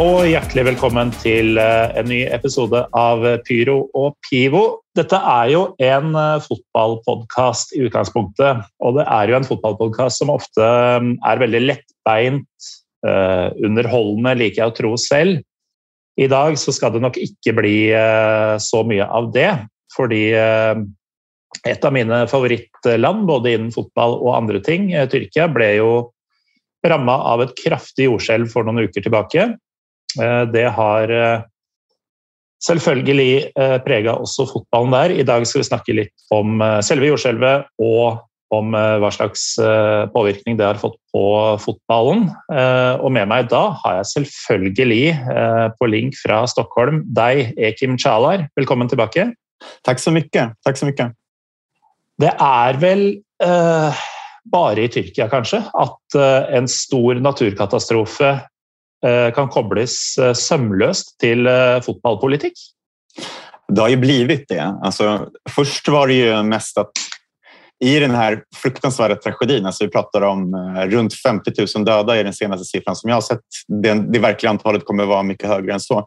Og hjertelig velkommen til eh, en ny episode av Pyro og Pivo. Dette er jo en eh, fotballpodkast i utgangspunktet, og det er jo en fotballpodkast som ofte mm, er veldig lettbeint, eh, underholdende, liker jeg å tro selv. I dag så skal det nok ikke bli så mye av det, fordi et av mine favorittland, både innen fotball og andre ting, Tyrkia, ble jo ramma av et kraftig jordskjelv for noen uker tilbake. Eh, Det har eh, selvfølgelig prega også fotballen der. I dag skal vi snakke litt om eh, selve jordskjelvet og om hva slags påvirkning det har fått på fotballen. Og med meg da har jeg selvfølgelig på link fra Stockholm deg, Ekim Chalar. Velkommen tilbake. Tack så mycket. Tack så mycket. Det er vel eh, bare i Tyrkia, kanskje, at eh, en stor naturkatastrofe eh, Eh, kan kopplas eh, sömlöst till eh, fotbollspolitik? Det har ju blivit det. Alltså, först var det ju mest att i den här fruktansvärda tragedin, alltså vi pratar om runt 50 000 döda i den senaste siffran som jag har sett. Det, det verkliga antalet kommer vara mycket högre än så.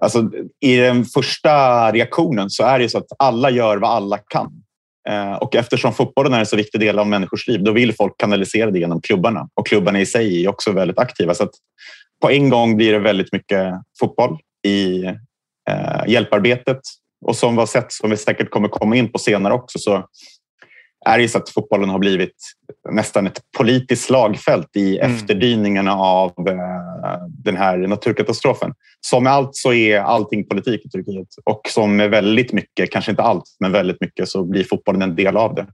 Alltså, I den första reaktionen så är det så att alla gör vad alla kan. Och eftersom fotbollen är en så viktig del av människors liv, då vill folk kanalisera det genom klubbarna. Och klubbarna i sig är också väldigt aktiva. Så att på en gång blir det väldigt mycket fotboll i eh, hjälparbetet. Och som vi har sett, som vi säkert kommer komma in på senare också, så är det så att fotbollen har blivit nästan ett politiskt slagfält i Mm. efterdyningarna av eh, den här naturkatastrofen. Som med allt så är allting politik i Turkiet och som med väldigt mycket, kanske inte allt, men väldigt mycket så blir fotbollen en del av det.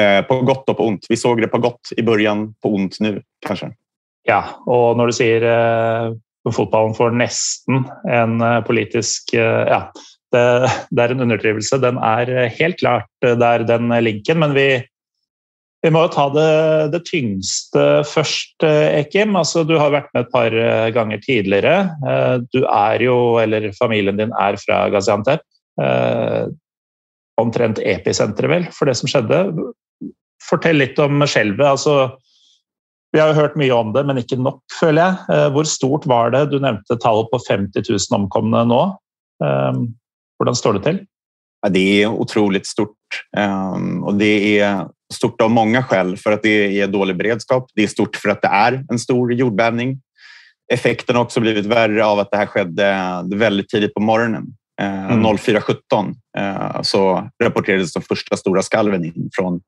Eh, på gott och på ont. Vi såg det på gott i början, på ont nu kanske. Ja, og når du sier eh, fotballen får nesten en eh, politisk eh, Ja, det, det er en underdrivelse. Den er eh, helt klart eh, der, den linken, men vi, vi må jo ta det, det tyngste først, Ekim. Altså, du har vært med et par ganger tidligere. Du er jo, eller familien din er fra Gaziantep. Omtrent episenteret, vel, for det som skjedde. Fortell litt om skjelvet. altså vi har hørt mye om det, men ikke nok, føler jeg. Eh, Hvor stort var det? Du nevnte tallet på 50 000 omkomne nå. Eh, Hvordan står det til? Ja, det är otroligt stort. Och det är stort av många skäl. För att det är dålig beredskap. Det är stort för att det är en stor jordbävning. Effekten har också blivit värre av att det här skedde väldigt tidigt på morgonen. Eh, Mm. 04.17 eh, så rapporterades de första stora skalven in från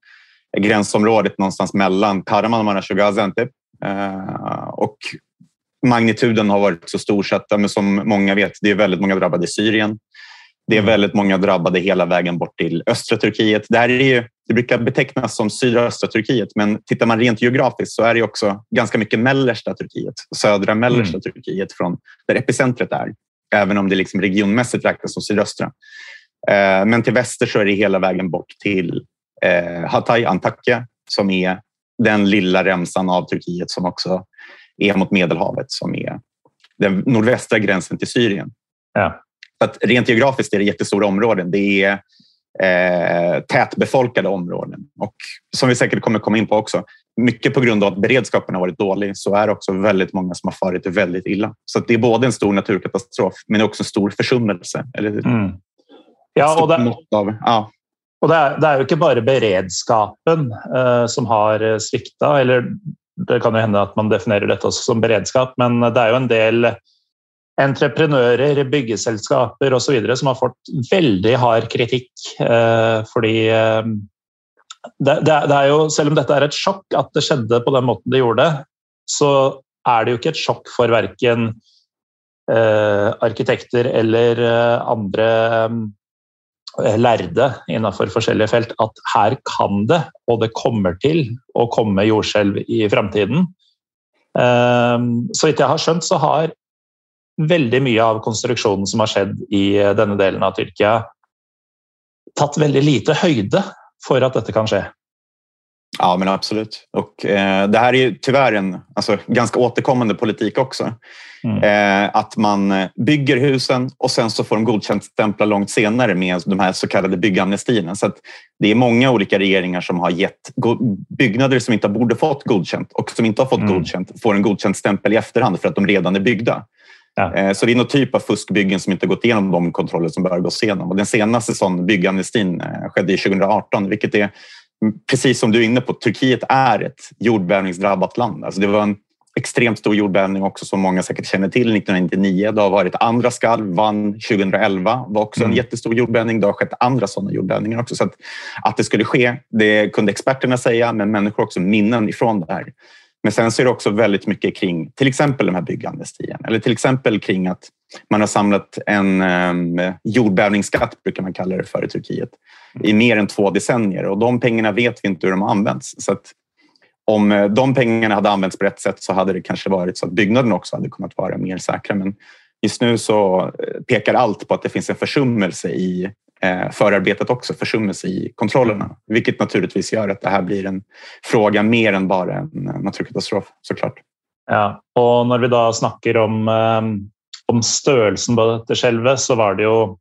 gränsområdet någonstans mellan Kahramanmaraş och Gaziantep. Eh, och magnituden har varit så stor så att men som många vet, det är väldigt många drabbade i Syrien. Det är Mm. väldigt många drabbade hela vägen bort till östra Turkiet. Det, här är ju, det brukar betecknas som sydöstra Turkiet, men tittar man rent geografiskt så är det också ganska mycket mellersta Turkiet, södra mellersta Turkiet från där epicentret är, även om det liksom regionmässigt räknas som sydöstra. Eh, Men till väster så är det hela vägen bort till eh, Hatay, Antakya, som är den lilla remsan av Turkiet som också är mot Medelhavet, som är den nordvästra gränsen till Syrien. Ja. Så att rent geografiskt är det jättestora områden. Det är eh, tätbefolkade områden. Och som vi säkert kommer komma in på också, mycket på grund av att beredskapen har varit dålig så är det också väldigt många som har farit väldigt illa. Så det är både en stor naturkatastrof men också en stor försummelse. Eller Mm. Ja, det, mått av, ja, og det, er, det er jo ikke bare beredskapen eh, som har svikta, eller det kan jo hende at man definerer dette også som beredskap, men det er jo en del entreprenører, byggeselskaper osv. som har fått veldig hard kritikk. Eh, fordi eh, det, det, det er jo, selv om dette er et sjokk at det skjedde på den måten det gjorde, så är det ju inte ett sjokk för varken eh, arkitekter eller eh, eh Eh, lærde innenfor lärde innanför olika fält att här kan det och det kommer till att komma jordskjelv i framtiden. Ehm, så vitt jag har skjønt så har väldigt mycket av konstruktionen som har skett i eh, denna delen av Turkiet tagit väldigt lite høyde för att detta kan ske. Ja, men absolut. Och, eh, det här är ju tyvärr en alltså, ganska återkommande politik också. Mm. Eh, att man bygger husen och sen så får de godkänt stämpla långt senare med de här så kallade byggamnestierna. Så det är många olika regeringar som har gett byggnader som inte borde fått godkänt och som inte har fått mm. godkänt får en godkänt stämpel i efterhand för att de redan är byggda. Ja. Eh, så det är någon typ av fuskbyggen som inte gått igenom de kontroller som bör gås igenom. Och den senaste sån byggamnestin eh, skedde 2018, vilket är precis som du är inne på, Turkiet är ett jordbävningsdrabbat land. Alltså det var en extremt stor jordbävning också som många säkert känner till 1999. Det har varit andra skalv, vann 2011 var också en mm. jättestor jordbävning. Det har skett andra sådana jordbävningar också. Så att, att det skulle ske, det kunde experterna säga, men människor också minnen ifrån det här. Men sen så är det också väldigt mycket kring till exempel de här byggamnestien eller till exempel kring att man har samlat en um, jordbävningsskatt, brukar man kalla det för i Turkiet, i mer än två decennier och de pengarna vet vi inte hur de har använts. Så att om eh, de pengarna hade använts på rätt sätt så hade det kanske varit så att byggnaden också hade kunnat vara mer säkra. Men just nu så eh, pekar allt på att det finns en försummelse i eh, förarbetet också, försummelse i kontrollerna, vilket naturligtvis gör att det här blir en fråga mer än bara en naturkatastrof såklart. Ja, och när vi då snackar om, om störelsen på detta själva så var det ju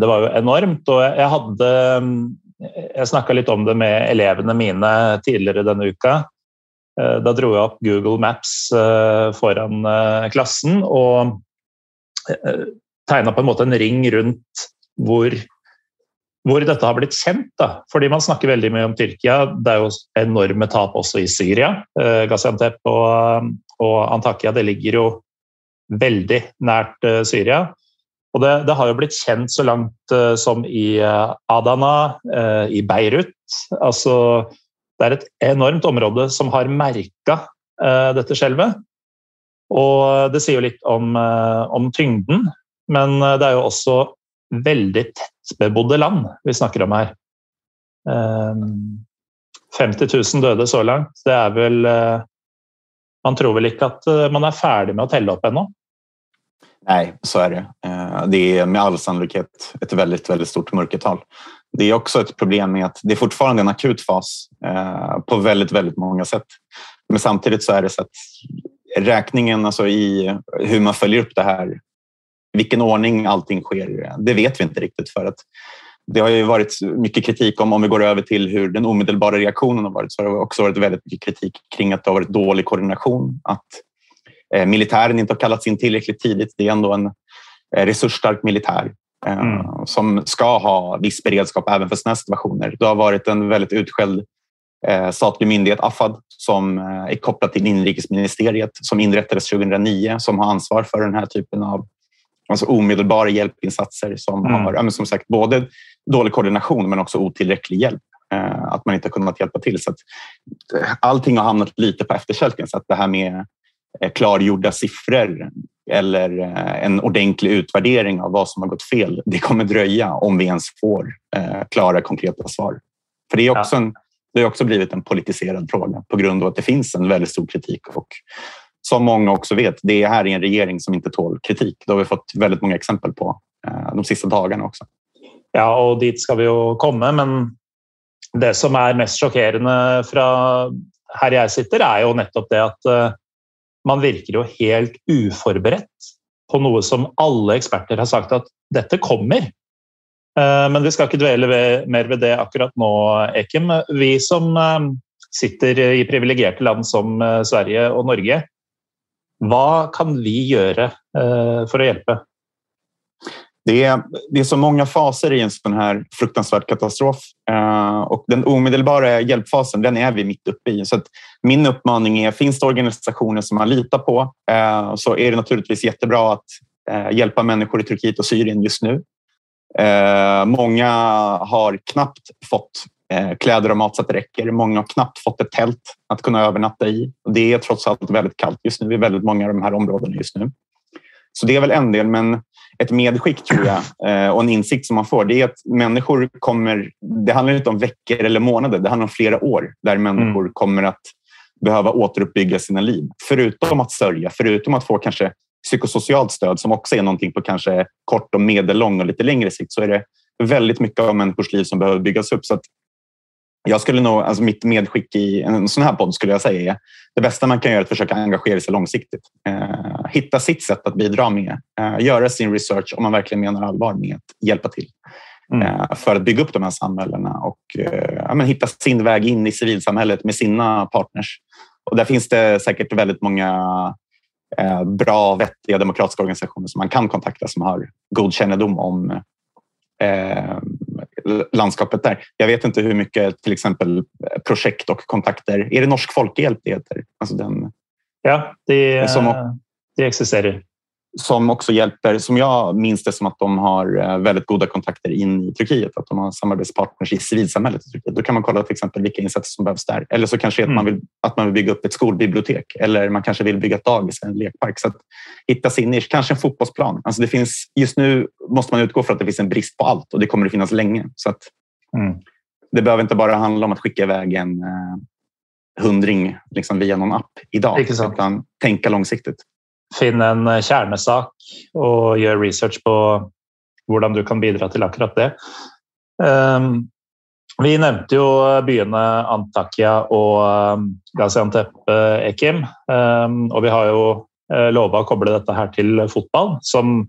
det var ju enormt. och jag hade Jeg snakka litt om det med elevene mine tidligere denne uka. Eh, da dro jeg opp Google Maps eh, foran eh, klassen og tegna på en måte en ring rundt hvor, hvor dette har blitt kjent. Da. Fordi man snakker veldig mye om Tyrkia. Det er jo enorme tap også i Syria. Gaziantep og, og Antakya det ligger jo veldig nært Syria. Og det, det, har jo blitt kjent så langt uh, som i uh, Adana, uh, i Beirut. Altså, det er et enormt område som har merka dette skjelvet. Og det sier jo litt om, om, tyngden, men det er jo også veldig tettbebodde land vi snakker om her. 50 000 døde så langt. Det er vel Man tror vel ikke at man er ferdig med å telle opp ennå? Nej, så är det. Eh, det är med all sannolikhet ett väldigt, väldigt stort mörkertal. Det är också ett problem med att det är fortfarande en akut fas eh, på väldigt, väldigt många sätt. Men samtidigt så är det så att räkningen alltså i hur man följer upp det här, vilken ordning allting sker, det vet vi inte riktigt för att det har ju varit mycket kritik om, om vi går över till hur den omedelbara reaktionen har varit, så har det också varit väldigt mycket kritik kring att det har varit dålig koordination, att militären inte har kallats in tillräckligt tidigt. Det är ändå en eh, resursstark militär eh, mm. som ska ha viss beredskap även för sådana situationer. Det har varit en väldigt utskälld statlig myndighet, Afad, som är kopplad till inrikesministeriet som inrättades 2009 som har ansvar för den här typen av alltså omedelbara hjälpinsatser som mm. har som sagt både dålig koordination men också otillräcklig hjälp. Att man inte har kunnat hjälpa till. Så att allting har hamnat lite på efterkälken. Så att det här med Eh, klargjorda siffror eller eh, en ordentlig utvärdering av vad som har gått fel. Det kommer dröja om vi ens får eh, klara konkreta svar. För det är också en, det har också blivit en politiserad fråga på grund av att det finns en väldigt stor kritik och som många också vet, det är här är en regering som inte tål kritik. Det har vi fått väldigt många exempel på de sista dagarna också. Ja, och dit ska vi ju komma, men det som är mest chockerande från här jag sitter är ju nettopp det att man virker jo helt uforberedt på noe som alle eksperter har sagt at dette kommer. Eh, men vi skal ikke dvele mer ved det akkurat nå, Ekim. Vi som eh, sitter i privilegerte land som eh, Sverige og Norge, hva kan vi gjøre for å hjelpe? Det är, det är så många faser i en sån här fruktansvärd katastrof eh, och den omedelbara hjälpfasen den är vi mitt uppe i. Så min uppmaning är, finns det organisationer som man litar på eh, så är det naturligtvis jättebra att eh, hjälpa människor i Turkiet och Syrien just nu. Eh, många har knappt fått Eh, kläder och mat så att det räcker. Många har knappt fått ett tält att kunna övernatta i. Och det är trots allt väldigt kallt just nu i väldigt många av de här områdena just nu. Så det är väl en del, men ett medskick tror jag eh, och en insikt som man får det är att människor kommer... Det handlar inte om veckor eller månader, det handlar om flera år där människor mm. kommer att behöva återuppbygga sina liv. Förutom att sörja, förutom att få kanske psykosocialt stöd som också är någonting på kanske kort och medellång och lite längre sikt så är det väldigt mycket av människors liv som behöver byggas upp. Så jag skulle nog, alltså mitt medskick i en sån här podd skulle jag säga är det bästa man kan göra är att försöka engagera sig långsiktigt. Eh, hitta sitt sätt att bidra med, eh, göra sin research om man verkligen menar allvar med att hjälpa till. Mm. Eh, för att bygga upp de här samhällena och eh, ja, men hitta sin väg in i civilsamhället med sina partners. Och där finns det säkert väldigt många eh, bra, vettiga demokratiska organisationer som man kan kontakta som har god kännedom om eh, landskapet där. Jag vet inte hur mycket till exempel projekt och kontakter. Är det Norsk Folkhjälp det heter? Alltså den, ja, det, som, det existerar som också hjälper, som jag minns det som att de har eh, väldigt goda kontakter in i Turkiet, att de har samarbetspartners i civilsamhället i Turkiet. Då kan man kolla till exempel vilka insatser som behövs där. Eller så kanske mm. att, man vill, att man vill bygga upp ett skolbibliotek eller man kanske vill bygga ett dagis, en lekpark. Så att hitta sin nisch, kanske en fotbollsplan. Alltså det finns, just nu måste man utgå från att det finns en brist på allt och det kommer att finnas länge. Så att mm. Det behöver inte bara handla om att skicka iväg en eh, hundring liksom via någon app idag, utan tänka långsiktigt finne en eh, kjernesak og gjøre research på hvordan du kan bidra til akkurat det. Ehm, vi nevnte jo byene Antakya og Gaziantep, eh, Ekim. Ehm, og vi har jo eh, lova å koble dette her til fotball, som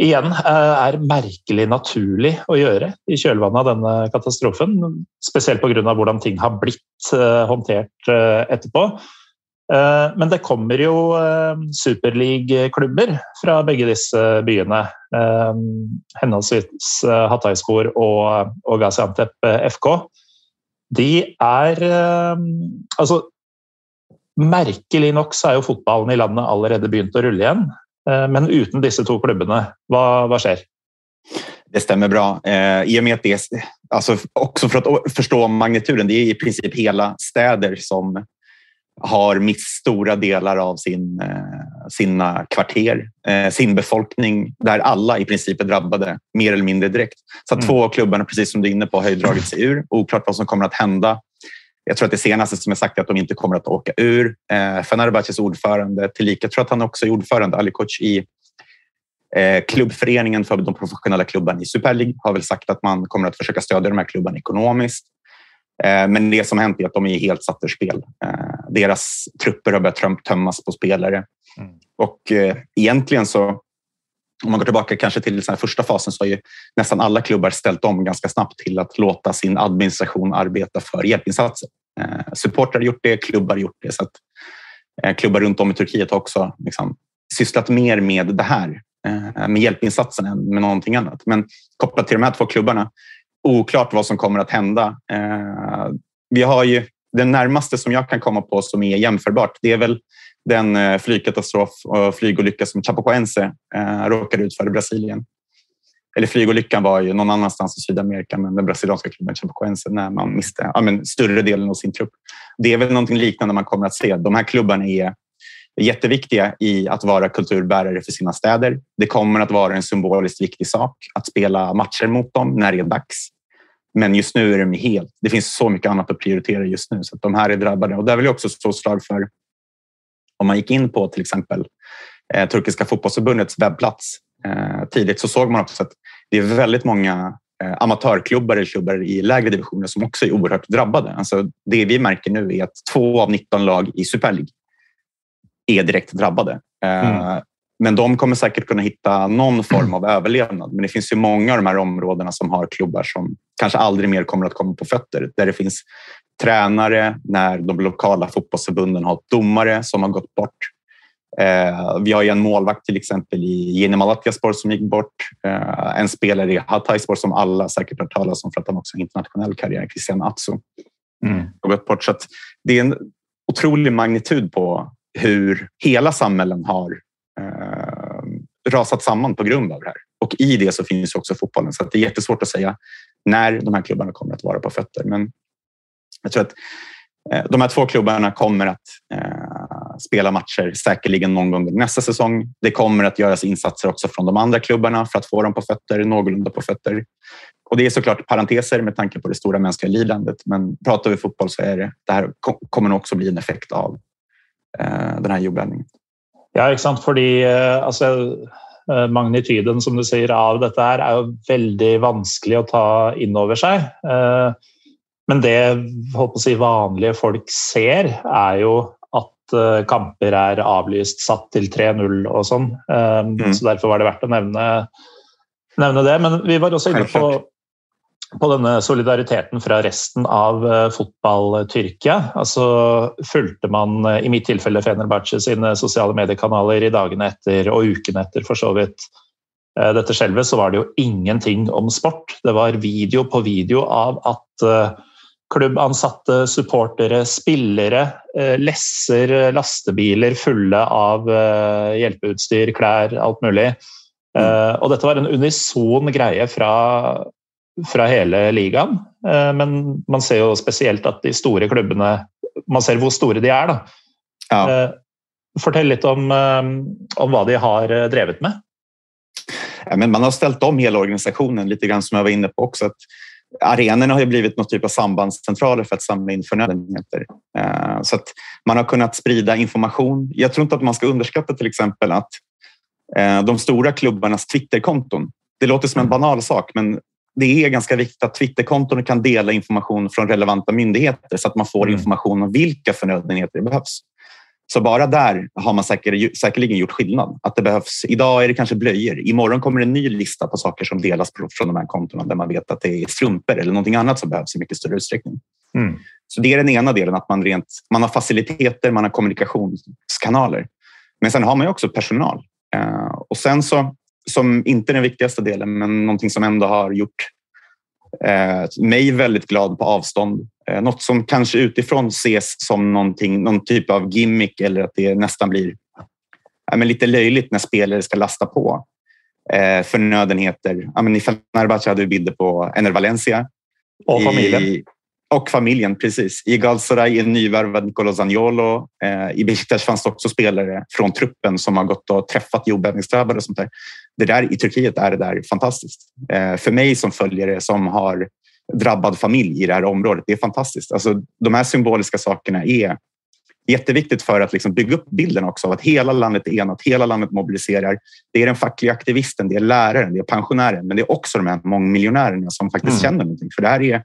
igjen er merkelig naturlig å gjøre i kjølvannet av denne katastrofen. Spesielt pga. hvordan ting har blitt håndtert etterpå. Eh, men det kommer jo eh, superleague-klubber fra begge disse byene. Eh, henholdsvis Hatayspor og, og Gaziantep FK. De er Altså, merkelig nok så er jo fotballen i landet allerede begynt å rulle igjen. Men uten disse to klubbene, hva, hva skjer? Det stämmer bra. Eh, I och med att det, alltså också för att förstå magnituden, det är i princip hela städer som har mist stora delar av sin, eh, sina kvarter, eh, sin befolkning där alla i princip är drabbade mer eller mindre direkt. Så mm. två av klubbarna, precis som du är inne på, har ju dragit sig ur. Oklart vad som kommer att hända. Jag tror att det senaste som är sagt är att de inte kommer att åka ur. Eh, Fenerbahces ordförande, tillika, jag tror att han också är ordförande, Ali Koch, i eh, klubbföreningen för de professionella klubbarna i Super League har väl sagt att man kommer att försöka stödja de här klubbarna ekonomiskt. Eh, men det som hänt är att de är helt satta ur spel. Eh, deras trupper har börjat tömmas på spelare. Mm. Och eh, egentligen så, om man går tillbaka kanske till den första fasen så har ju nästan alla klubbar ställt om ganska snabbt till att låta sin administration arbeta för hjälpinsatser. Supportrar har gjort det, klubbar har gjort det. Så att klubbar runt om i Turkiet har också liksom sysslat mer med det här, med hjälpinsatsen än med någonting annat. Men kopplat till de här två klubbarna oklart vad som kommer att hända. Eh, vi har ju den närmaste som jag kan komma på som är jämförbart. Det är väl den eh, flygkatastrof och flygolycka som Chapecoense eh, råkade ut för i Brasilien. Eller flygolyckan var ju någon annanstans i Sydamerika, men den brasilianska klubben Chapecoense när man miste ja, men större delen av sin trupp. Det är väl någonting liknande man kommer att se. De här klubbarna är jätteviktiga i att vara kulturbärare för sina städer. Det kommer att vara en symboliskt viktig sak att spela matcher mot dem när det är dags. Men just nu är de helt... Det finns så mycket annat att prioritera just nu så att de här är drabbade. Och där vill jag också slå slag för om man gick in på till exempel eh, Turkiska fotbollsförbundets webbplats eh, tidigt så såg man också att det är väldigt många eh, amatörklubbar eller klubbar i lägre divisioner som också är oerhört drabbade. Alltså det vi märker nu är att två av 19 lag i Super League är direkt drabbade. Eh, mm. Men de kommer säkert kunna hitta någon form av överlevnad. Men det finns ju många av de här områdena som har klubbar som kanske aldrig mer kommer att komma på fötter. Där det finns tränare, när de lokala fotbollsförbunden har domare som har gått bort. Eh, vi har ju en målvakt till exempel i Jenny Malatyaspor som gick bort. Eh, en spelare i Hatayspor som alla säkert har talat om för att han också har internationell karriär, Christian Atsu. Mm. Gått bort. Så det är en otrolig magnitud på hur hela samhällen har eh, rasat samman på grund av det här. Och i det så finns också fotbollen. Så det är jättesvårt att säga när de här klubbarna kommer att vara på fötter. Men jag tror att eh, de här två klubbarna kommer att eh, spela matcher säkerligen någon gång nästa säsong. Det kommer att göras insatser också från de andra klubbarna för att få dem på fötter, någorlunda på fötter. Och det är såklart parenteser med tanke på det stora mänskliga lidandet. Men pratar vi fotboll så är det, det här kommer nog också bli en effekt av eh, den här jordbävningen. Ja, ikke sant? Fordi altså, magnituden som du sier, av dette her er jo veldig vanskelig å ta inn over seg. Men det på å si, vanlige folk ser, er jo at kamper er avlyst, satt til 3-0 og sånn. Mm. Så derfor var det verdt å nevne, nevne det. Men vi var også inne på på denne solidariteten fra resten av eh, fotball-Tyrkia. Altså, fulgte man eh, i mitt tilfelle Fenerbahçe sine sosiale mediekanaler i dagene etter og ukene etter for så vidt eh, dette skjelvet, så var det jo ingenting om sport. Det var video på video av at klubbansatte, supportere, spillere, lesser lastebiler fulle av hjelpeutstyr, klær, alt mulig. Og dette var en unison greie fra fra hele ligaen. Eh, men man ser jo spesielt at de store klubbene Man ser hvor store de er, da. Ja. Eh, fortell litt om, eh, om hva de har drevet med. Ja, men man har ställt om hela organisationen lite grann som jag var inne på också. Att arenorna har ju blivit någon typ av sambandscentraler för att samla in förnödenheter. Så att man har kunnat sprida information. Jag tror inte att man ska underskatta till exempel att de stora klubbarnas Twitterkonton. Det låter som en mm. banal sak, men det är ganska viktigt att Twitterkonton kan dela information från relevanta myndigheter så att man får mm. information om vilka förnödenheter det behövs. Så bara där har man säker, säkerligen gjort skillnad. Att det behövs, idag är det kanske blöjor. Imorgon kommer en ny lista på saker som delas från de här kontona där man vet att det är strumpor eller någonting annat som behövs i mycket större utsträckning. Mm. Så det är den ena delen, att man, rent, man har faciliteter, man har kommunikationskanaler. Men sen har man också personal. Uh, och sen så som inte är den viktigaste delen, men någonting som ändå har gjort eh, mig väldigt glad på avstånd. Eh, något som kanske utifrån ses som någonting, någon typ av gimmick eller att det nästan blir ja, men lite löjligt när spelare ska lasta på eh, förnödenheter. Ja, men I Fenerbahce hade vi bilder på Ener Valencia. Och familjen. I, och familjen, precis. I Galatasaray är nyvärvad Nicolo Zaniolo. Eh, I Besiktas fanns det också spelare från truppen som har gått och träffat jordbävningsdrabbade och sånt där. Det där I Turkiet är det där fantastiskt. Eh, för mig som följare som har drabbad familj i det här området, det är fantastiskt. Alltså, de här symboliska sakerna är jätteviktigt för att liksom bygga upp bilden också av att hela landet är enat, hela landet mobiliserar. Det är den fackliga aktivisten, det är läraren, det är pensionären, men det är också de här mångmiljonärerna som faktiskt mm. känner någonting. För det här är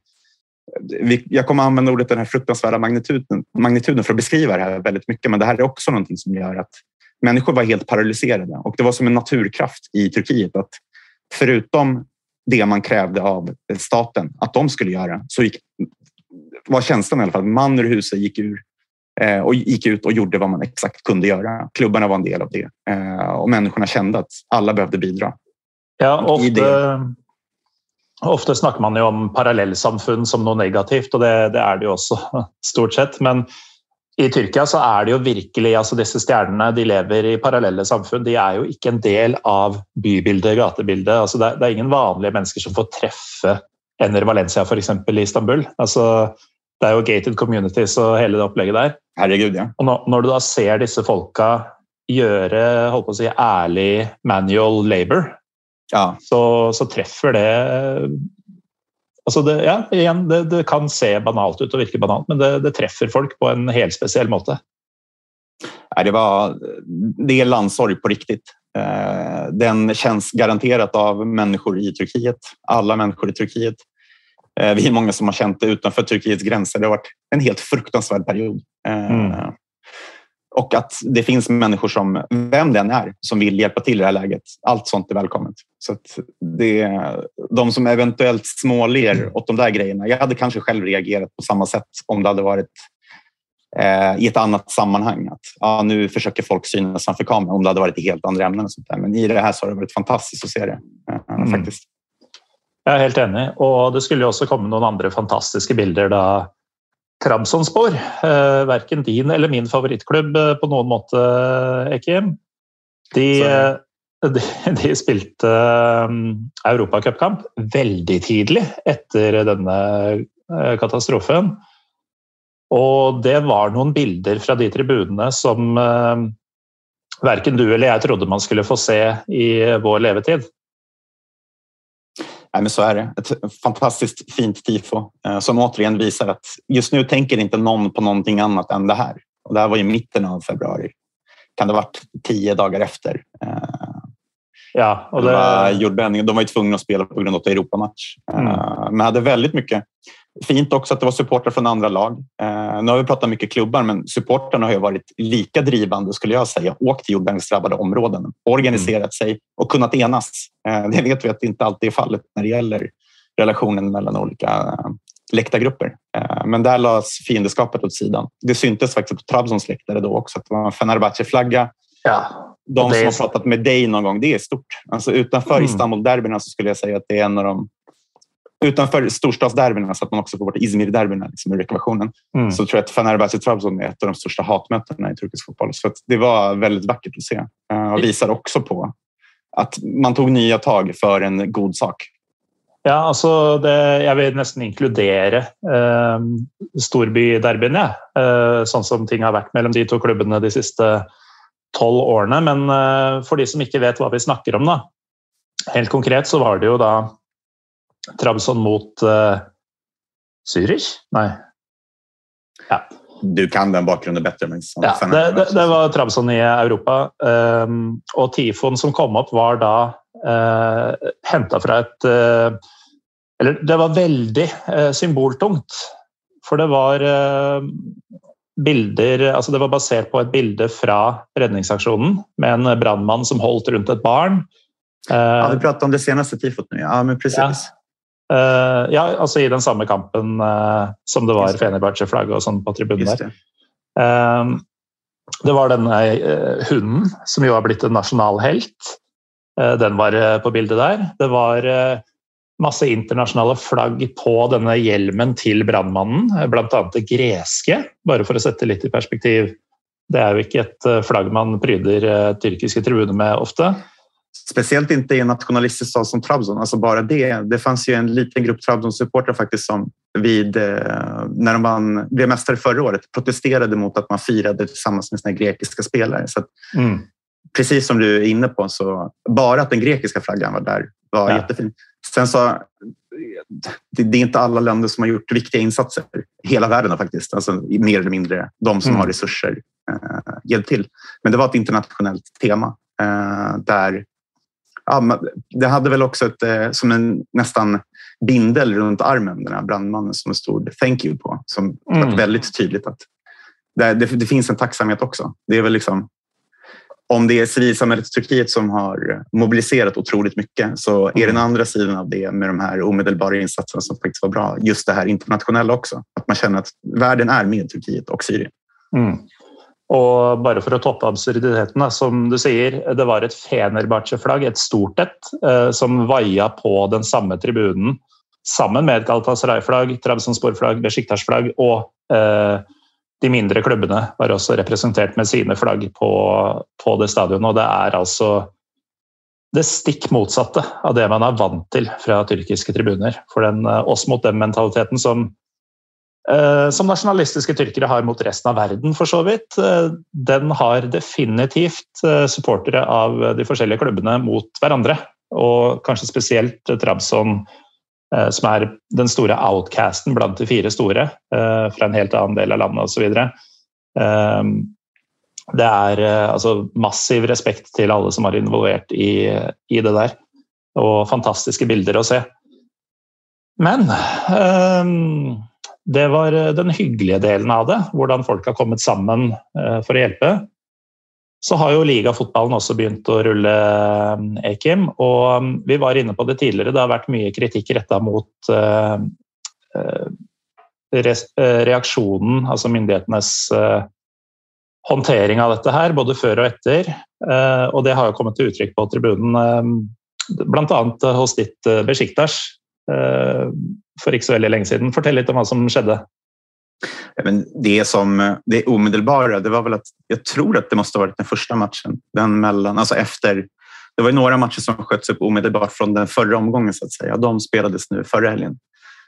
jag kommer använda ordet den här fruktansvärda magnituden, magnituden för att beskriva det här väldigt mycket. Men det här är också någonting som gör att människor var helt paralyserade och det var som en naturkraft i Turkiet att förutom det man krävde av staten att de skulle göra så gick, var känslan i alla fall man ur huset gick ur eh, och gick ut och gjorde vad man exakt kunde göra. Klubbarna var en del av det eh, och människorna kände att alla behövde bidra. Ja, ofta, Ofte snakker man jo om parallellsamfunn som noe negativt, og det, det, er det jo også, stort sett. Men i Tyrkia så er det jo virkelig altså Disse stjernene de lever i parallelle samfunn. De er jo ikke en del av bybildet, gatebildet. Altså det, det, er ingen vanlige mennesker som får treffe Ener Valencia eksempel, i Istanbul. Altså, det er jo gated communities og hele det opplegget der. Herregud, ja. Og når, når du da ser disse folka gjøre holdt på å si, ærlig manual labor ja. så, så, treffer det Altså det, ja, igjen, det, det, kan se banalt ut og virke banalt, men det, det treffer folk på en helt spesiell måte. Det, var, det är landssorg på riktigt. Eh, den känns garanterat av människor i Turkiet. Alla människor i Turkiet. Eh, vi är många som har känt det utanför Turkiets gränser. Det har varit en helt fruktansvärd period. Eh, mm. Och att det finns människor som, vem den är, som vill hjälpa till i det här läget. Allt sånt är välkommet. Så det, de som eventuellt småler åt de där grejerna. Jag hade kanske själv reagerat på samma sätt om det hade varit eh, i ett annat sammanhang. Att, ja, nu försöker folk synas framför kameran om det hade varit i helt andra ämnen. Och sånt där. Men i det här så har det varit fantastiskt att se det. Eh, mm. faktiskt. Jag är helt enig. Och det skulle också komma några andra fantastiska bilder där Trabzonspor. Eh, verken din eller min favorittklubb eh, på noen måte, Ekim. De, de, de spilte um, europacupkamp veldig tidlig etter denne katastrofen. Og det var noen bilder fra de tribunene som uh, verken du eller jeg trodde man skulle få se i vår levetid. Nej, men så är det. Ett fantastiskt fint tifo eh, som återigen visar att just nu tänker inte någon på någonting annat än det här. Och det här var i mitten av februari. Kan det ha varit tio dagar efter? Eh, ja, och det... det var. De var ju tvungna att spela på grund av Europamatch. Eh, mm. Men hade väldigt mycket. Fint också att det var supportrar från andra lag. Nu har vi pratat mycket klubbar, men supportrarna har ju varit lika drivande skulle jag säga. Åkt till jordbävningsdrabbade områden, organiserat mm. sig och kunnat enas. Det vet vi att det inte alltid är fallet när det gäller relationen mellan olika läktargrupper. Eh, men där lades fiendeskapet åt sidan. Det syntes faktiskt på Trabzons läktare då också att det var en Fenerbahce-flagga. Ja, de som har pratat med dig någon gång, det är stort. Alltså utanför mm. Istanbul-derbyna så skulle jag säga att det är en av de utanför storstadsderbyna så att man också får bort Izmir-derbyna liksom, ur ekvationen mm. så tror jag att Fenerbahce Trabzon är ett av de största hatmötena i turkisk fotboll. Så det var väldigt vackert att se eh, och visar också på att man tog nya tag för en god sak. Ja, altså det, Jeg vil nesten inkludere eh, storbyderbyene, eh, sånn som ting har vært mellom de to klubbene de siste tolv årene. Men eh, for de som ikke vet hva vi snakker om, da. Helt konkret så var det jo da Trabzon mot eh, Zürich? Nei. Ja. Du kan den bakgrunnen bedre. Men ja, det, det, det, var Trabzon i Europa. Um, og Tifon som kom opp, var da eh, henta fra et eh, Eller det var veldig eh, symboltungt. For det var eh, bilder altså Det var basert på et bilde fra redningsaksjonen med en brannmann som holdt rundt et barn. Ja, Vi pratet om det seneste tifot nå. Ja, men precis. Ja. Uh, ja, altså i den samme kampen uh, som det var Fenerbahçe-flagg og sånn på tribunen der. Uh, det var denne hunden som jo har blitt en nasjonal helt. Eh, den var eh, på bildet der. Det var eh, masse internasjonale flagg på denne hjelmen til brannmannen, bl.a. det greske, bare for å sette litt i perspektiv. Det er jo ikke et flagg man pryder tyrkiske tribuner med ofte. Speciellt inte i en nationalistisk stad som Trabzon. Alltså bara det. Det fanns ju en liten grupp Trabzon-supportrar faktiskt som vid, när de vann, blev mästare förra året protesterade mot att man firade tillsammans med sina grekiska spelare. Så mm precis som du är inne på, så bara att den grekiska flaggan var där var ja. jättefint. Sen så, det, det, är inte alla länder som har gjort viktiga insatser. Hela världen har faktiskt, alltså, mer eller mindre de som mm. har resurser, eh, hjälpt till. Men det var ett internationellt tema eh, där ja, det hade väl också ett, eh, som en nästan bindel runt armen, den här brandmannen som det stod thank you på, som mm. var väldigt tydligt att det, det, det, finns en tacksamhet också. Det är väl liksom om det är civilsamhället i Turkiet som har mobiliserat otroligt mycket så är den mm. andra sidan av det med de här omedelbara insatserna som faktiskt var bra, just det här internationella också. Att man känner att världen är med Turkiet och Syrien. Mm. Och bara för att toppa absurditeten, som du säger, det var ett Fenerbahçe-flagg, ett stort ett, eh, som vaia på den samma tribunen samman med ett Galatasaray-flagg, Trabzonspor-flagg, Besjiktas-flagg och eh, de mindre klubbene var også representert med sine flagg på, på det stadionet. Og det er altså det stikk motsatte av det man er vant til fra tyrkiske tribuner. For den, eh, oss mot dem-mentaliteten som, Eh, som nasjonalistiske tyrkere har mot resten av verden, for så vidt, eh, den har definitivt eh, supportere av de forskjellige klubbene mot hverandre. Og kanskje spesielt Trabzon som er den store outcasten blant de fire store fra en helt annen del av landet osv. Det er altså massiv respekt til alle som er involvert i, i det der. Og fantastiske bilder å se. Men det var eh, den hyggelige delen av det. Hvordan folk har kommet sammen eh, for å hjelpe så har jo ligafotballen også begynt å rulle, eh, Ekim. Og mm, vi var inne på det tidligere, det har vært mye kritikk retta mot reaktionen, alltså reaksjonen, altså myndighetenes håndtering av dette her, både før og etter. Og det har jo kommet til uttrykk på tribunen, bland bl.a. hos ditt Besjiktas for ikke så veldig lenge siden. Fortell litt om hva som skjedde. Men det som det omedelbara, det var väl att jag tror att det måste ha varit den första matchen. Den mellan, alltså efter det var några matcher som sköts upp omedelbart från den förra omgången så att säga. De spelades nu förra helgen.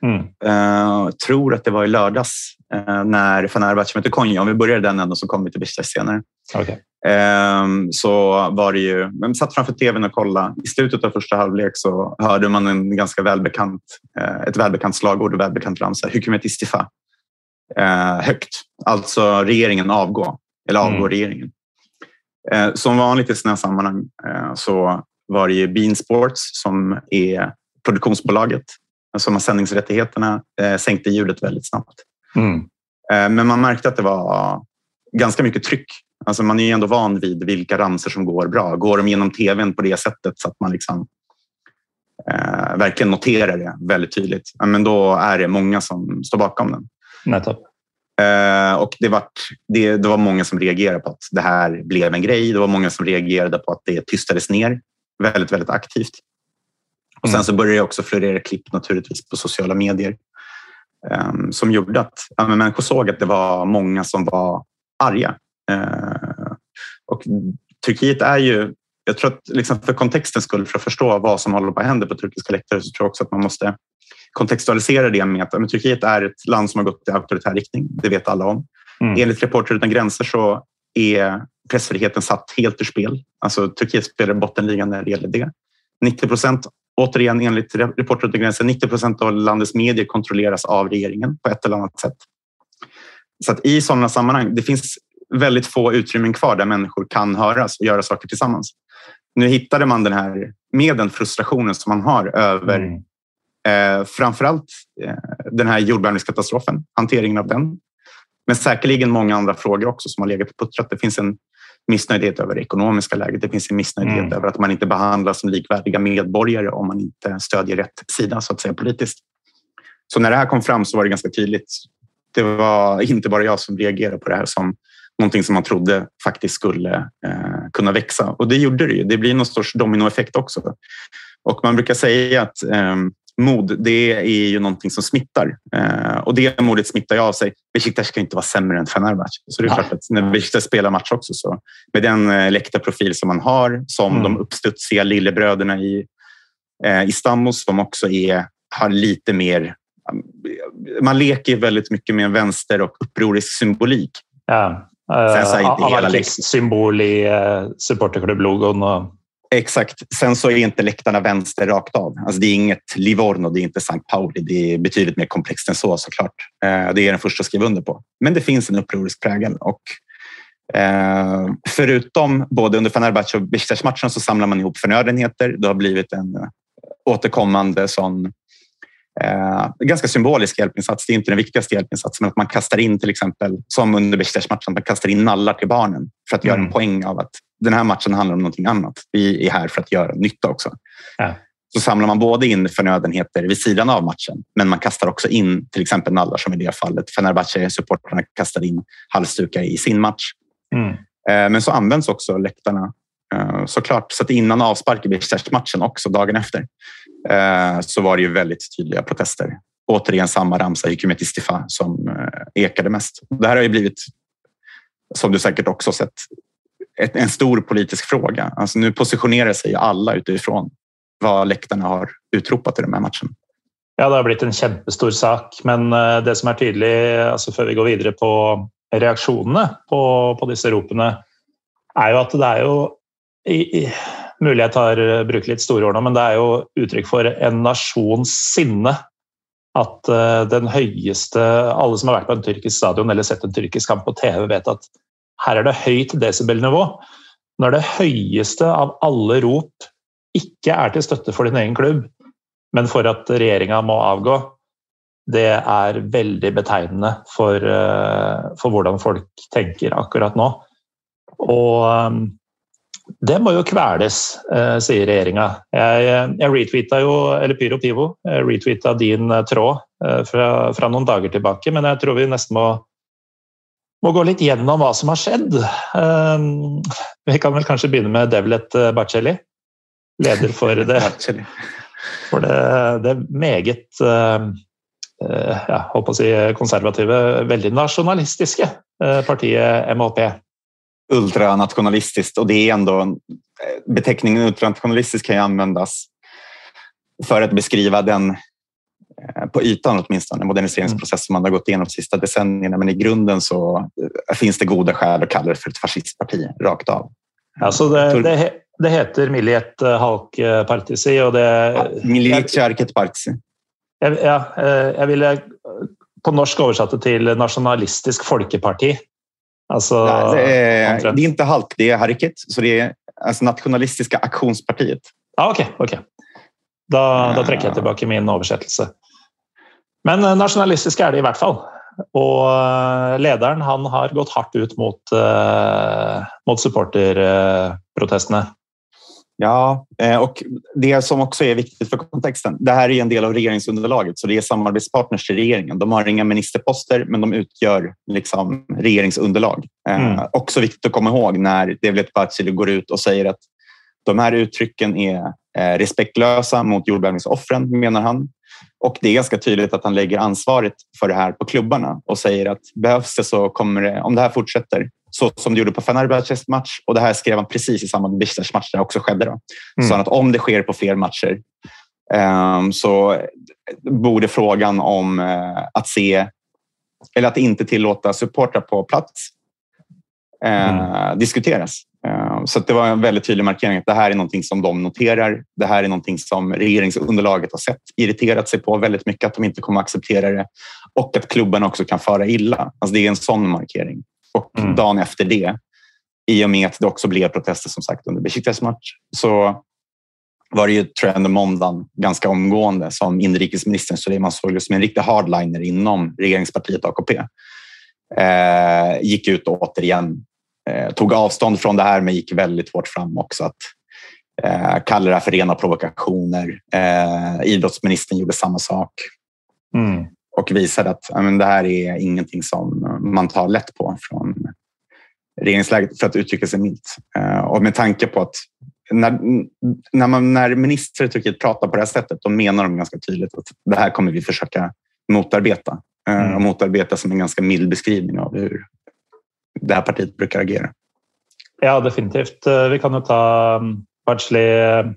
Mm. Uh, tror att det var i lördags uh, när Fenerbahce mötte Konya. Om vi börjar den änden så kommer vi till Besiktas senare. Okay. Uh, så var det ju, men satt framför tvn och kollade. I slutet av första halvlek så hörde man en ganska välbekant, ett välbekant slagord och välbekant ramsa. Hykumet istifa. högt. Alltså regeringen avgå. Eller avgå mm. regeringen. som vanligt i sådana sammanhang så var det ju Bean Sports som är produktionsbolaget som har sändningsrättigheterna eh, sänkte ljudet väldigt snabbt. Mm. Eh, men man märkte att det var ganska mycket tryck. Alltså man är ju ändå van vid vilka ramser som går bra. Går de genom tvn på det sättet så att man liksom, eh, verkligen noterar det väldigt tydligt, ja, men då är det många som står bakom den. Eh, och det var, det, det var många som reagerade på att det här blev en grej. Det var många som reagerade på att det tystades ner väldigt, väldigt aktivt. Och sen mm. så började det också florera klipp naturligtvis på sociala medier um, som gjorde att ja, men människor såg att det var många som var arga. Uh, och Turkiet är ju, jag tror att liksom för kontextens skull, för att förstå vad som håller på att hända på turkiska läktare, så tror jag också att man måste kontextualisera det med att men Turkiet är ett land som har gått i auktoritär riktning. Det vet alla om. Mm. Enligt Reporter utan gränser så är pressfriheten satt helt ur spel. Alltså Turkiet spelar bottenligan när det gäller det. 90 procent Återigen enligt Reporter utan gränser, 90 procent av landets medier kontrolleras av regeringen på ett eller annat sätt. Så att i sådana sammanhang, det finns väldigt få utrymmen kvar där människor kan höras och göra saker tillsammans. Nu hittade man den här med den frustrationen som man har över mm. eh, framförallt eh, den här jordbävningskatastrofen, hanteringen av den. Men säkerligen många andra frågor också som har legat och puttrat. Det finns en missnöjdhet över det ekonomiska läget. Det finns en missnöjdhet mm. över att man inte behandlas som likvärdiga medborgare om man inte stödjer rätt sida så att säga politiskt. Så när det här kom fram så var det ganska tydligt. Det var inte bara jag som reagerade på det här som någonting som man trodde faktiskt skulle eh, kunna växa. Och det gjorde det ju. Det blir någon sorts dominoeffekt också. Och man brukar säga att eh, mod, det är ju någonting som smittar. Eh, och det modet smittar ju av sig. Besiktas ska inte vara sämre än Fenerbahce. Så det är klart att när Besiktas spelar match också, så med den eh, läktarprofil som man har, som mm. de uppstudsiga lillebröderna i eh, Istanbul, som också är, har lite mer... Man leker väldigt mycket med en vänster och upprorisk symbolik. Ja. Uh, Anarkist-symbol i uh, supporterklubblogon. Och Exakt. Sen så är inte läktarna vänster rakt av. Alltså det är inget Livorno, det är inte St. Pauli. Det är betydligt mer komplext än så såklart. Eh, det är den första att skriva under på. Men det finns en upprorisk prägel och eh, förutom både under Fenerbahce och Besiktas-matchen så samlar man ihop förnödenheter. Det har blivit en återkommande sån Eh, ganska symbolisk hjälpinsats. Det är inte den viktigaste hjälpinsatsen, men att man kastar in till exempel, som under Besiktas-matchen, man kastar in nallar till barnen för att mm. göra en mm. poäng av att den här matchen handlar om någonting annat. Vi är här för att göra nytta också. Ja. Så samlar man både in förnödenheter vid sidan av matchen, men man kastar också in till exempel nallar som i det fallet. Fenerbahce-supportrarna kastade in halsdukar i sin match. Mm. Eh, men så används också läktarna Eh, såklart. Så att innan avspark i matchen också dagen efter eh, så var det ju väldigt tydliga protester. Återigen samma ramsa, Hikumet Istifa, som eh, ekade mest. Det här har ju blivit, som du säkert också sett, en stor politisk fråga. Alltså nu positionerar sig alla utifrån vad läktarna har utropat i den här matchen. Ja, det har blivit en jättestor sak, men det som är tydligt, alltså för vi går vidare på reaktionerna på, på dessa ropen, är ju att det är ju i, i, mulig jeg tar eh, bruker litt store ord nå, men det er jo uttrykk for en nasjons sinne. At uh, den høyeste Alle som har vært på en tyrkisk stadion eller sett en tyrkisk kamp på TV, vet at her er det høyt desibelnivå. Når det høyeste av alle rop ikke er til støtte for din egen klubb, men for at regjeringa må avgå, det er veldig betegnende for, uh, for hvordan folk tenker akkurat nå. Og um, det må jo kveles, eh, sier regjeringa. Jeg, jeg retweeta jo, eller Pyro Pivo, retweeta din eh, tråd eh, fra, fra, noen dager tilbake, men jeg tror vi nesten må, må gå litt gjennom hva som har skjedd. Vi kan vel kanskje begynne med Devlet Bacelli, leder for det, for det, det meget ja, på å si konservative, veldig nasjonalistiske partiet MHP. Ultranationalistiskt och det är ändå beteckningen ultranationalistisk kan ju användas för att beskriva den eh, på ytan åtminstone, moderniseringsprocess som man har gått igenom de sista decennierna. Men i grunden så eh, finns det goda skäl att kalla det för ett fascistparti rakt av. Alltså det, det, det heter Milliet Halk Partisi och det... Ja, Milliet Jarket Partisi. Ja, jag ville på norsk översatt till Nationalistisk Folkeparti. Alltså, Nej, det, är, det är inte Halk, det är Harket. Så det är alltså Nationalistiska aktionspartiet. Ja, Okej, okay, okay. Da, da, trekker jeg tilbake min oversettelse. Men eh, nasjonalistisk er det i hvert fall. Og eh, lederen han har gått hardt ut mot, uh, mot supporterprotestene. Ja, och det som också är viktigt för kontexten. Det här är en del av regeringsunderlaget, så det är samarbetspartners till regeringen. De har inga ministerposter, men de utgör liksom regeringsunderlag. Mm. Eh, också viktigt att komma ihåg när Devlet Bahçeli går ut och säger att de här uttrycken är Eh, respektlösa mot jordbävningsoffren, menar han. Och det är ganska tydligt att han lägger ansvaret för det här på klubbarna och säger att behövs det så kommer det, om det här fortsätter, så som det gjorde på Fenerbahces match och det här skrev han precis i samband med Besiktas match där också skedde. Då. Mm. Så att om det sker på fler matcher um, så borde frågan om uh, att se eller att inte tillåta supportrar på plats uh, mm. diskuteras. Eh, så det var en väldigt tydlig markering att det här är någonting som de noterar. Det här är någonting som regeringsunderlaget har sett, irriterat sig på väldigt mycket, att de inte kommer att acceptera det och att klubben också kan fara illa. Alltså det är en sån markering. Och mm. dagen efter det, i och med att det också blev protester som sagt under Besiktas match, så var det ju trend måndagen ganska omgående som inrikesministern Suleiman Soylu som en riktig hardliner inom regeringspartiet AKP eh, gick ut och återigen tog avstånd från det här men gick väldigt hårt fram också. Att, eh, kallade det här för rena provokationer. Eh, idrottsministern gjorde samma sak. Mm. Och visade att men, det här är ingenting som man tar lätt på från regeringsläget för att uttrycka sig milt. Eh, och med tanke på att när, när, man, när ministrar i Turkiet pratar på det här sättet, då menar de ganska tydligt att det här kommer vi försöka motarbeta. Eh, mm. Och motarbeta som en ganska mild beskrivning av hur det här partiet brukar agera. Ja, definitivt. Eh, vi kan ju ta mm, eh,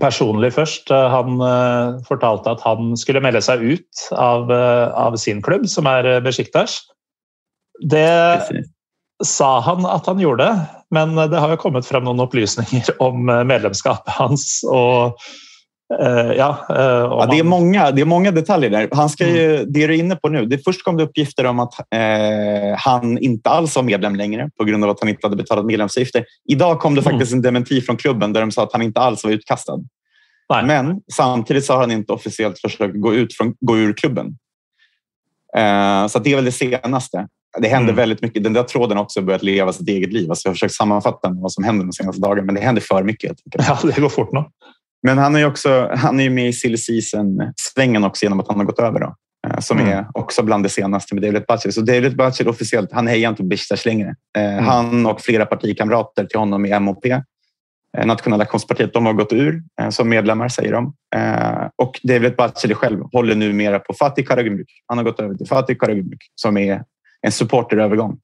personlig först. Eh, han fortalte att han skulle melde sig ut av, av sin klubb, som är Besiktas. Det Precis. sa han att han gjorde, men det har ju kommit fram några upplysningar om medlemskapet hans och Uh, ja, uh, ja, det, är många, det är många detaljer där. Han ska ju, mm. Det du är inne på nu, det först kom det uppgifter om att uh, han inte alls var medlem längre på grund av att han inte hade betalat medlemsavgifter. Idag kom det mm. faktiskt en dementi från klubben där de sa att han inte alls var utkastad. Nej. Men samtidigt så har han inte officiellt försökt gå, ut från, gå ur klubben. så det är väl det senaste. Det händer mm. väldigt mycket. Den där tråden har också börjat leva sitt eget liv. Alltså jag har försökt sammanfatta vad som händer de senaste dagarna, men det händer för mycket. Ja, det går fort nu. Men han är, också, han är med i silly season-svängen också genom att han har gått över. Då, eh, som mm. är också bland det senaste med David Batchel. Så David Batchel officiellt, han hejar inte på Besiktas längre. Eh, mm. Han och flera partikamrater till honom i MOP, eh, Nationella konstpartiet, de har gått ur som medlemmar säger de. Och David Batchel själv håller numera på Fatih Karagümrük. Han har gått över till Fatih Karagümrük som är en supporterövergång.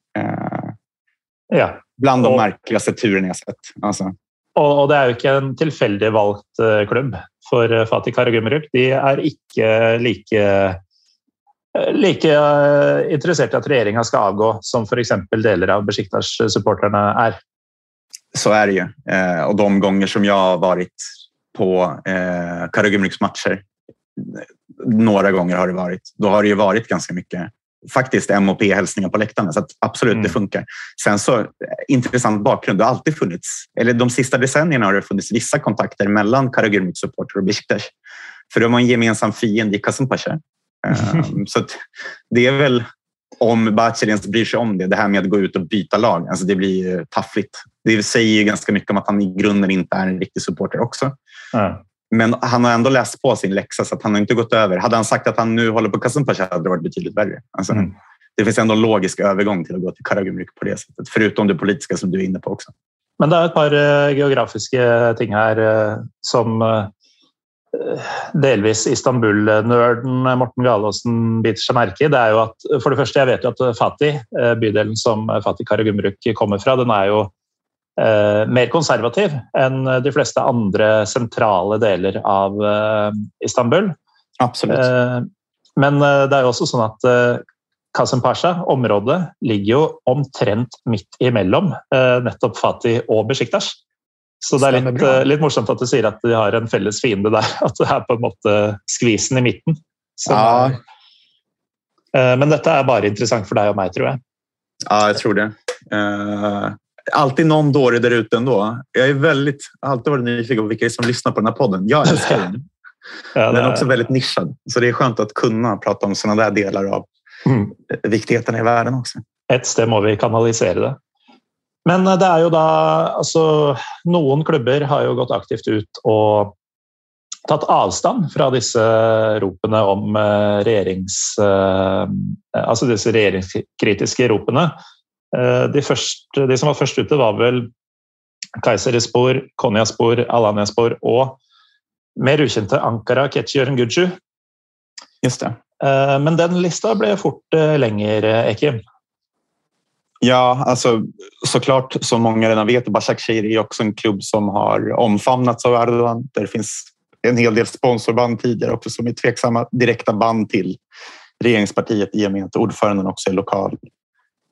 Ja. Bland de märkligaste turerna jag sett. Alltså. Og det er jo ikke en tilfeldig valgt eh, klubb for eh, Fatih Karagümrük. De er ikke like, eh, like eh, interessert i at regjeringa skal avgå som f.eks. deler av Besjiktas-supporterne er. Så är det ju. Och de gånger som jag har varit på eh, Karagümryks matcher, några gånger har det varit, då har det ju varit ganska mycket faktiskt MOP-hälsningar på läktarna. Så absolut, mm. det funkar. Sen så, intressant bakgrund. Det har alltid funnits, eller de sista decennierna har det funnits vissa kontakter mellan Karagümrük supporter och Besiktas. För de har en gemensam fiende i Kasımpaşa. Um, så det är väl om ens bryr sig om det, det här med att gå ut och byta lag. Alltså det blir taffligt. Det säger ju ganska mycket om att han i grunden inte är en riktig supporter också. Mm. Men han har ändå läst på sin läxa så att han har inte gått över. Hade han sagt att han nu håller på Kasımpaşa hade det varit betydligt värre. Alltså, mm. Det finns ändå en logisk övergång till att gå till Karagümrük på det sättet. Förutom det politiska som du är inne på också. Men det är ett par uh, geografiska ting här uh, som uh, delvis Istanbul-nerden Morten Galaasen biter seg merke i, det er jo at for det første, jeg vet jo at Fatih, bydelen som Fatih Karagumruk kommer fra, den er jo eh, mer konservativ enn de fleste andre sentrale deler av eh, Istanbul. Absolutt. Eh, men det er jo også sånn at Kasim Pasha, området, ligger jo omtrent midt imellom nettopp Fatih og Besjiktas. Så det er litt, litt, morsomt at du sier at de har en felles fiende der. At det er på en måte skvisen i midten. Ja. men dette er bare interessant for deg og meg, tror jeg. Ja, jeg tror det. Uh, alltid någon dåre där ute ändå. Jag är väldigt, alltid varit nyfiken på vilka som lyssnar på den här podden. Jag älskar den. Ja, den är också väldigt nischad, så det är skönt att kunna prata om sådana där delar av mm. viktigheten i världen också. Ett sted må vi kanalisere det. Men eh, det er jo da altså, Noen klubber har jo gått aktivt ut og tatt avstand fra disse ropene om eh, regjerings... Eh, altså disse regjeringskritiske ropene. De, første, de, som var først ute, var vel Kayserispor, Konyaspor, Alanyaspor og mer ukjente Ankara Ketchiøren Guju. Just det. Men den lista ble fort lenger, Ekim. Ja, alltså, såklart som många redan vet, Başakşehir är också en klubb som har omfamnats av Erdogan. Det finns en hel del sponsorband tidigare också som är tveksamma direkta band till regeringspartiet i och med att ordföranden också är lokal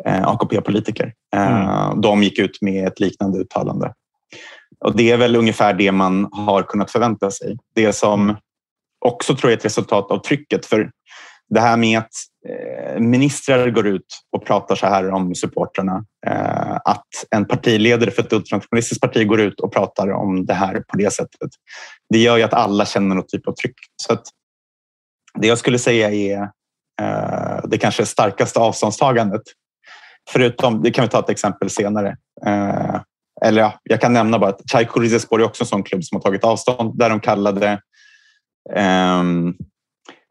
eh, AKP-politiker. Eh, mm. De gick ut med ett liknande uttalande. Och det är väl ungefär det man har kunnat förvänta sig. Det som också tror jag är ett resultat av trycket. För det här med att eh, ministrar går ut och pratar så här om supportrarna. Eh, att en partiledare för ett ultranationalistiskt parti går ut och pratar om det här på det sättet. Det gör ju att alla känner något typ av tryck. Så det jag skulle säga är eh, det kanske starkaste avståndstagandet. Förutom, det kan vi ta ett exempel senare. Eller ja, jag kan nämna bara att Çaykur Rizespor är också en sån klubb som har tagit avstånd där de kallade um,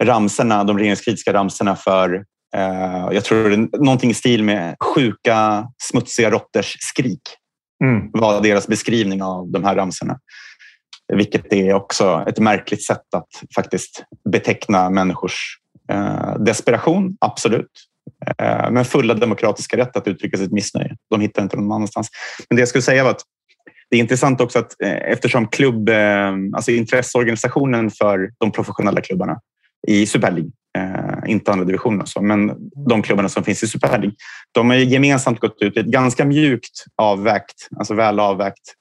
ramserna, de regeringskritiska ramserna för, eh, jag tror det är någonting i stil med sjuka, smutsiga råttors skrik. Mm. var deras beskrivning av de här ramserna. Vilket är också ett märkligt sätt att faktiskt beteckna människors eh, desperation, absolut. Eh, men fulla demokratiska rätt att uttrycka sitt missnöje. De hittar inte någon annanstans. Men det jag skulle säga var att det är intressant också att eh, eftersom klubb, eh, alltså intresseorganisationen för de professionella klubbarna i Super League. Inte andra divisionen, men de klubbarna som finns i Super League. De har gemensamt gått ut i ett ganska mjukt avvägt, alltså väl avvägt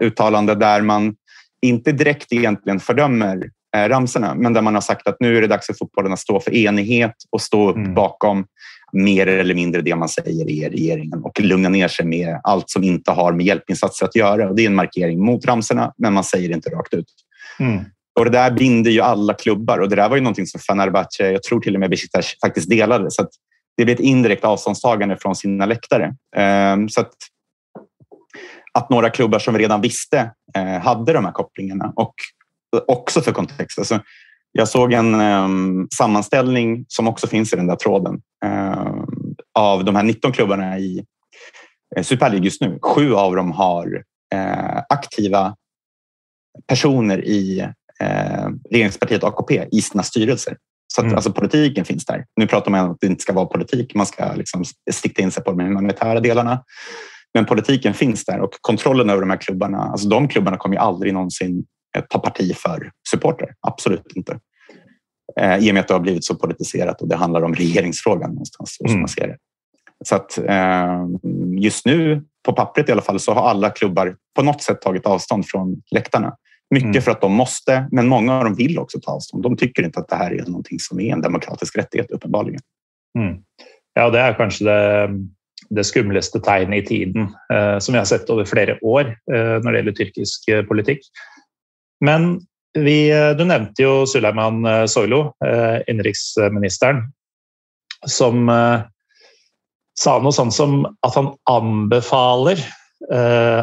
uttalande där man inte direkt egentligen fördömer eh, ramserna, men där man har sagt att nu är det dags för fotbollen att stå för enighet och stå upp mm. bakom mer eller mindre det man säger i regeringen och lugna ner sig med allt som inte har med hjälpinsatser att göra. Och det är en markering mot ramserna, men man säger det inte rakt ut. Mm. Och det där binder ju alla klubbar och det där var ju någonting som Fenerbahce, jag tror till och med Besiktas faktiskt delade. Så det blir ett indirekt avståndstagande från sina läktare. Ehm, så att, att några klubbar som redan visste eh, hade de här kopplingarna och också för kontext. Alltså, jag såg en um, sammanställning som också finns i den där tråden um, av de här 19 klubbarna i eh, Super League just nu. Sju av dem har uh, aktiva personer i eh, regeringspartiet AKP i sina styrelser. Så att, mm. alltså, politiken finns där. Nu pratar man om att det inte ska vara politik. Man ska liksom sikta in sig på de humanitära delarna. Men politiken finns där och kontrollen över de här klubbarna. Alltså de klubbarna kommer ju aldrig någonsin ta parti för supporter. Absolut inte. Eh, I och med att det har blivit så politiserat och det handlar om regeringsfrågan någonstans. Mm. Som man ser det. Så att eh, just nu, på pappret i alla fall, så har alla klubbar på något sätt tagit avstånd från läktarna. Mycket mm. för att de måste, men många av dem vill också ta avstånd. De tycker inte att det här är någonting som är en demokratisk rättighet, uppenbarligen. Mm. Ja, det är kanske det, det skumleste tegnet i tiden eh, som jag har sett över flera år eh, när det gäller turkisk eh, politik. Men vi, eh, du nämnde ju Suleiman eh, Soylu, eh, inrikesministern, som sa något sånt som att han anbefaler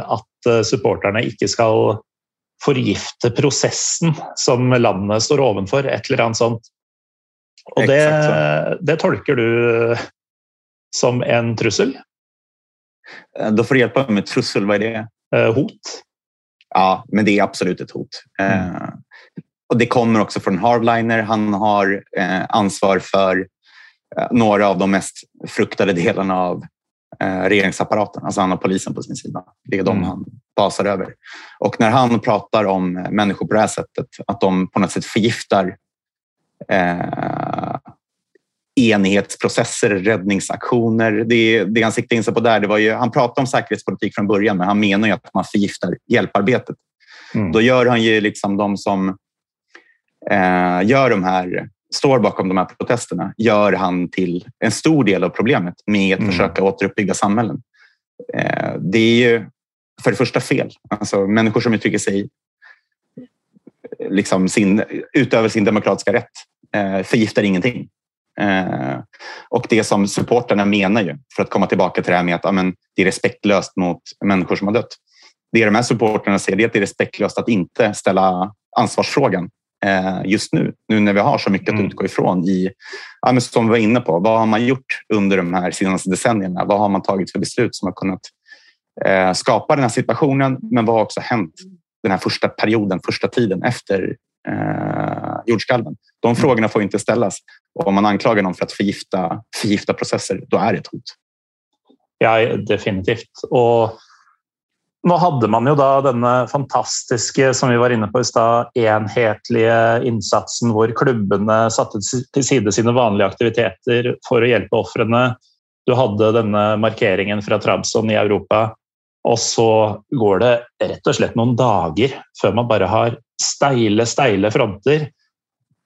att supportrarna inte ska forgifte prosessen som landet står overfor, et eller annet sånt. Og det, det tolker du som en trussel? Eh, då får du hjälpa mig med trussel, vad är det? Eh, hot. Ja, men det är absolut ett hot. Mm. Eh, och Det kommer också från Hardliner. Han har eh, ansvar för eh, några av de mest fruktade delarna av regeringsapparaten. Alltså han har polisen på sin sida. Det är de mm. han basar över. Och när han pratar om människor på det här sättet, att de på något sätt förgiftar enhetsprocesser, räddningsaktioner. Det, det han siktade in sig på där, det var ju, han pratade om säkerhetspolitik från början, men han menar ju att man förgiftar hjälparbetet. Mm. Då gör han ju liksom de som eh, gör de här, står bakom de här protesterna, gör han till en stor del av problemet med att mm. försöka återuppbygga samhällen. Eh, det är ju för det första fel. Alltså, människor som uttrycker sig liksom sin, utöver sin demokratiska rätt eh, förgiftar ingenting. Eh, och det som supporterna menar ju, för att komma tillbaka till det här med att ja, men, det är respektlöst mot människor som har dött. Det de här supporterna säger är att det är respektlöst att inte ställa ansvarsfrågan eh, just nu, nu när vi har så mycket mm. att utgå ifrån i, ja, men som vi var inne på, vad har man gjort under de här senaste decennierna? Vad har man tagit för beslut som har kunnat eh, skapa den här situationen? Men vad har också hänt den här första perioden, första tiden efter eh, jordskalven? De mm. frågorna får inte ställas. Och om man anklagar någon för att förgifta, förgifta processer, då är det ett hot. Ja, definitivt. Och nu hade man ju då denna fantastiska, som vi var inne på i stad, enhetliga insatsen där klubbarna satte till sida sina vanliga aktiviteter för att hjälpa offren. Du hade denna markeringen från Trabzon i Europa och så går det rätt och slett några dagar för man bara har steile, steile fronter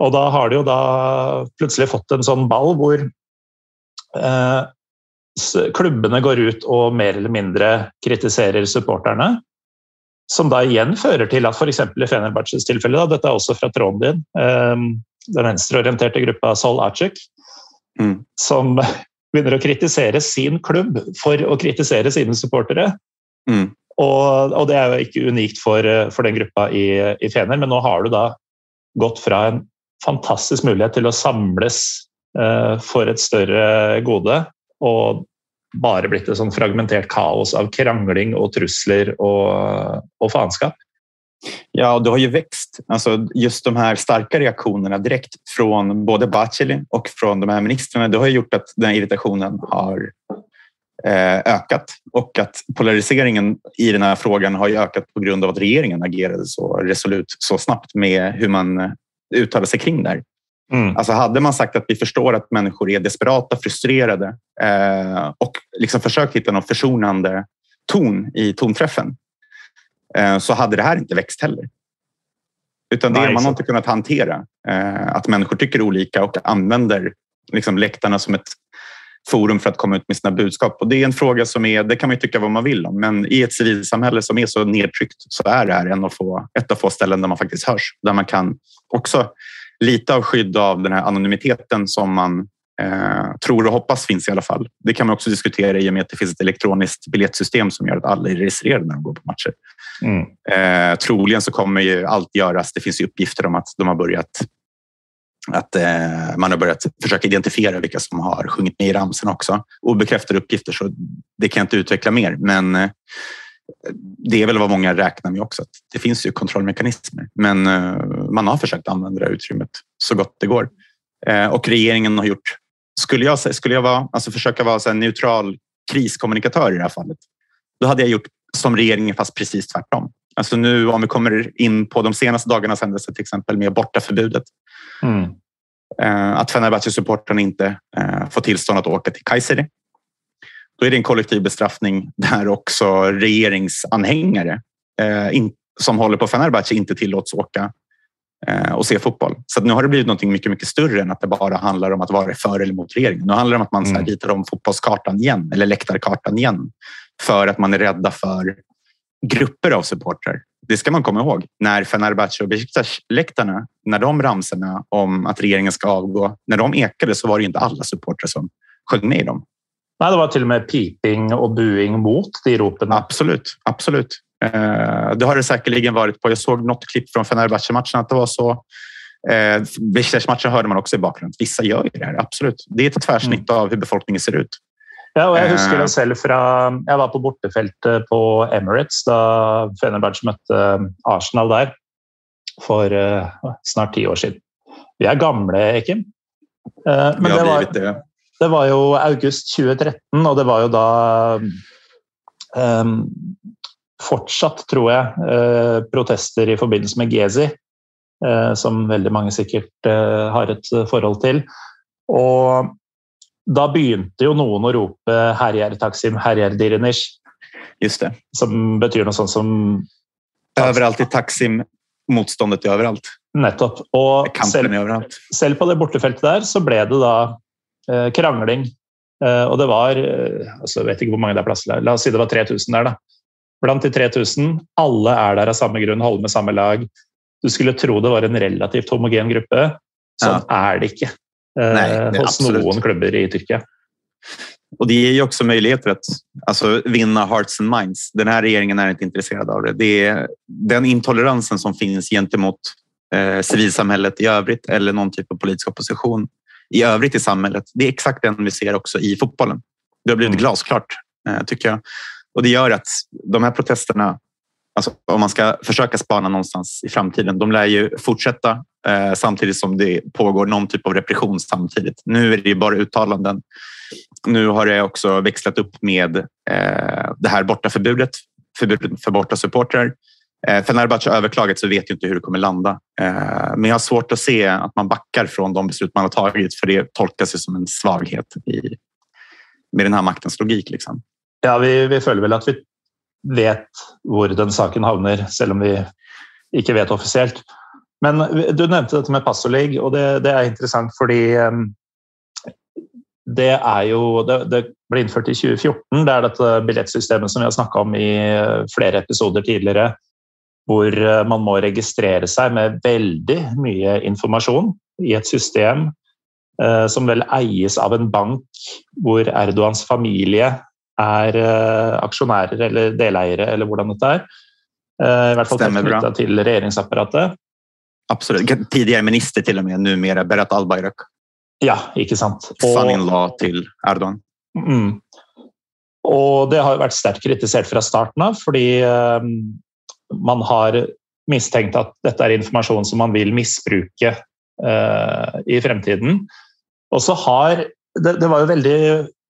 och då har de jo da plutselig fått en sånn ball hvor eh, klubbene går ut och mer eller mindre kritiserar supportrarna. Som då igen fører til at f.eks. i Fenerbahçes tilfelle, da, dette er også fra tråden din, eh, den venstreorienterte gruppa Sol Acek, mm. som begynner å kritisere sin klubb for å kritisere sine supportere. Mm. Og, og, det er jo ikke unikt for, for den gruppa i, i Fener, men nå har du da gått fra en fantastisk mulighet til å samles eh, for et større gode. Og bare blitt et sånn fragmentert kaos av krangling och trusler och og faenskap. Ja, det har ju växt. Alltså just de här starka reaktionerna direkt från både Baceli och från de här ministrarna, det har gjort att den irritationen har eh, ökat och att polariseringen i den här frågan har ökat på grund av att regeringen agerade så resolut så snabbt med hur man uttala sig kring det här. Mm. Alltså hade man sagt att vi förstår att människor är desperata, frustrerade eh, och liksom försökt hitta någon försonande ton i tonträffen eh, så hade det här inte växt heller. Utan det Nej, man har inte kunnat hantera. Eh, att människor tycker olika och använder liksom läktarna som ett forum för att komma ut med sina budskap. Och det är en fråga som är, det kan man tycka vad man vill om, men i ett civilsamhälle som är så nedtryckt så är det här en av få, ett av få ställen där man faktiskt hörs. Där man kan också lite av skydd av den här anonymiteten som man eh, tror och hoppas finns i alla fall. Det kan man också diskutera i och med att det finns ett elektroniskt biljettsystem som gör att alla är registrerade när de går på matcher. Mm. Eh, troligen så kommer ju allt göras. Det finns uppgifter om att de har börjat att eh, man har börjat försöka identifiera vilka som har sjungit med i ramsen också. Obekräftade uppgifter, så det kan jag inte utveckla mer. Men eh, det är väl vad många räknar med också. Att det finns ju kontrollmekanismer, men eh, man har försökt använda det utrymmet så gott det går. Eh, och regeringen har gjort, skulle jag, skulle jag vara, alltså försöka vara en neutral kriskommunikatör i det här fallet, då hade jag gjort som regeringen fast precis tvärtom. Alltså nu om vi kommer in på de senaste dagarnas händelser, till exempel med bortaförbudet. Mm. Eh, att Fenerbahce-supportrarna inte eh, får tillstånd att åka till Kayseri. Då är det en kollektiv bestraffning där också regeringsanhängare eh, som håller på Fenerbahce inte tillåts åka och se fotboll. Så nu har det blivit något mycket, mycket större än att det bara handlar om att vara för eller mot regeringen. Nu handlar det om att man mm. ritar om fotbollskartan igen eller läktarkartan igen för att man är rädda för grupper av supportrar. Det ska man komma ihåg. När Fenerbahce och Besiktas-läktarna, när de ramsorna om att regeringen ska avgå, när de ekade så var det inte alla supportrar som sjöng med i dem. Nej, det var till och med piping och buing mot de ropen. Absolut, absolut. Eh, det har det säkerligen varit på. Jag såg något klipp från Fenerbahce-matchen att det var så. Eh, Besiktas-matchen hörde man också i bakgrunden. Vissa gör ju det här, absolut. Det är ett tvärsnitt mm. av hur befolkningen ser ut. Ja, og jeg husker det selv fra Jeg var på bortefeltet på Emirates da Fenerbahçe møtte Arsenal der for uh, snart ti år siden. Vi er gamle, Ekim. Men det var, det var, jo august 2013, og det var jo da um, fortsatt, tror jeg, protester i forbindelse med Gezi, som veldig mange sikkert har et forhold til. Og da begynte jo noen å rope 'herjer Taksim, herjer Dirinish'. Just det. Som betyr noe sånt som Overalt i Taksim, motståndet er overalt. Nettopp. Og selv, selv, på det bortefeltet der så ble det da eh, krangling. Eh, og det var eh, altså, Jeg vet ikke hvor mange det er plass til. La oss si det var 3000 der, da. Blant de 3000, alle er der av samme grunn, holder med samme lag. Du skulle tro det var en relativt homogen gruppe. Sånn ja. er det ikke. Nej, hos absolut. någon klubbar i Tyrkia. Och det ger ju också möjligheter att alltså, vinna hearts and minds. Den här regeringen är inte intresserad av det. det är den intoleransen som finns gentemot eh, civilsamhället i övrigt eller någon typ av politisk opposition i övrigt i samhället. Det är exakt den vi ser också i fotbollen. Det har blivit mm. glasklart, eh, tycker jag. Och det gör att de här protesterna Alltså, om man ska försöka spana någonstans i framtiden. De lär ju fortsätta eh, samtidigt som det pågår någon typ av repression samtidigt. Nu är det ju bara uttalanden. Nu har det också växlat upp med eh, det här bortaförbudet, förbudet för borta supportrar. Eh, Fenerbahce har överklagat så vet jag inte hur det kommer landa. Eh, men jag har svårt att se att man backar från de beslut man har tagit för det tolkas ju som en svaghet i, med den här maktens logik. Liksom. Ja, vi, vi följer väl att vi vet hvor den saken havner, selv om vi ikke vet offisielt. Men du nevnte dette med passordligg, og det, det, er interessant fordi ehm, det er jo det, det, ble innført i 2014. Det er dette billettsystemet som vi har snakka om i eh, flere episoder tidligere, hvor eh, man må registrere seg med veldig mye informasjon i et system eh, som vel eies av en bank hvor Erdogans familie er uh, aksjonærer eller deleiere, eller hvordan dette er. Uh, I hvert fall knytta til regjeringsapparatet. Absolutt. Tidligere minister til og med, numera Berat Albayrak. Ja, ikke sant. Son-in-law til Erdogan. Mm. Og det har vært sterkt kritisert fra starten av, fordi uh, man har mistenkt at dette er informasjon som man vil misbruke i fremtiden. Og så har det, det, var jo veldig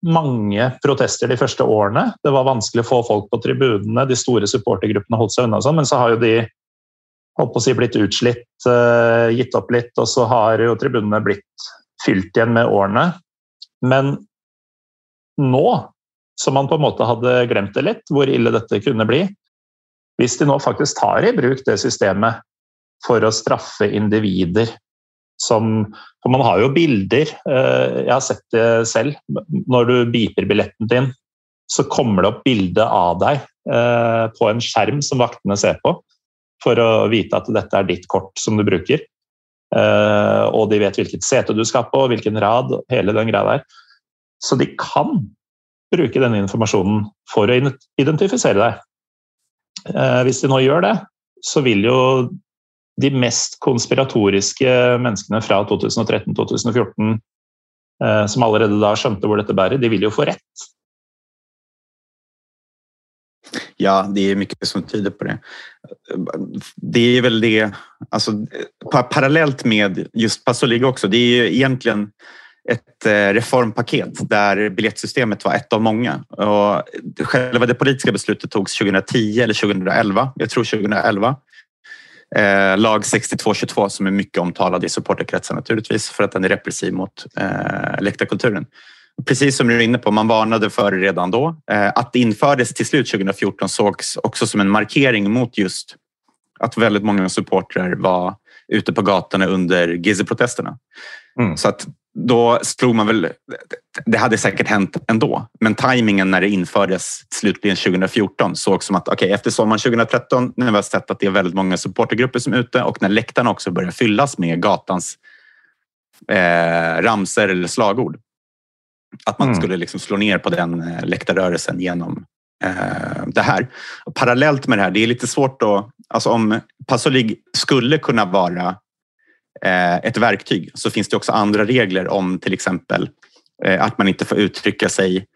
mange protester de første årene. Det var vanskelig å få folk på tribunene, de store supportergruppene holdt seg unna, sånn, men så har jo de holdt på å si, blitt utslitt, uh, gitt opp litt, og så har jo tribunene blitt fylt igjen med årene. Men nå, som man på en måte hadde glemt det litt, hvor ille dette kunne bli Hvis de nå faktisk tar i bruk det systemet for å straffe individer som For man har jo bilder. Eh, jeg har sett det selv. Når du beeper billetten din, så kommer det opp bilde av deg eh, på en skjerm som vaktene ser på, for å vite at dette er ditt kort som du bruker. Eh, og de vet hvilket sete du skal på, hvilken rad, hele den greia der. Så de kan bruke denne informasjonen for å identifisere deg. Hvis de nå gjør det, så vil jo de mest konspiratoriske menneskene fra 2013-2014, eh, som allerede da skjønte hvor dette bærer, de vil jo få rett. Ja, det är mycket som tyder på det. Det är väl det, alltså, parallellt med just Passoliga också, det är ju egentligen ett eh, reformpaket där biljettsystemet var ett av många. Och själva det politiska beslutet togs 2010 eller 2011, jag tror 2011. Eh, lag 62-22 som är mycket omtalad i supporterkretsar naturligtvis för att den är repressiv mot eh, läktarkulturen. Precis som du är inne på, man varnade för det redan då. Eh, att det infördes till slut 2014 sågs också som en markering mot just att väldigt många supportrar var ute på gatorna under Gizeh-protesterna. Mm. Så att då slog man väl... Det hade säkert hänt ändå, men tajmingen när det infördes slutligen 2014 såg som att okay, efter sommaren 2013 när vi har sett att det är väldigt många supportergrupper som är ute och när läktarna också börjar fyllas med gatans eh, ramser eller slagord. Att man mm. skulle liksom slå ner på den eh, läktarrörelsen genom eh, det här. Och parallellt med det här, det är lite svårt att... Alltså om Passolig skulle kunna vara ett verktyg så finns det också andra regler om till exempel eh, att man inte får uttrycka sig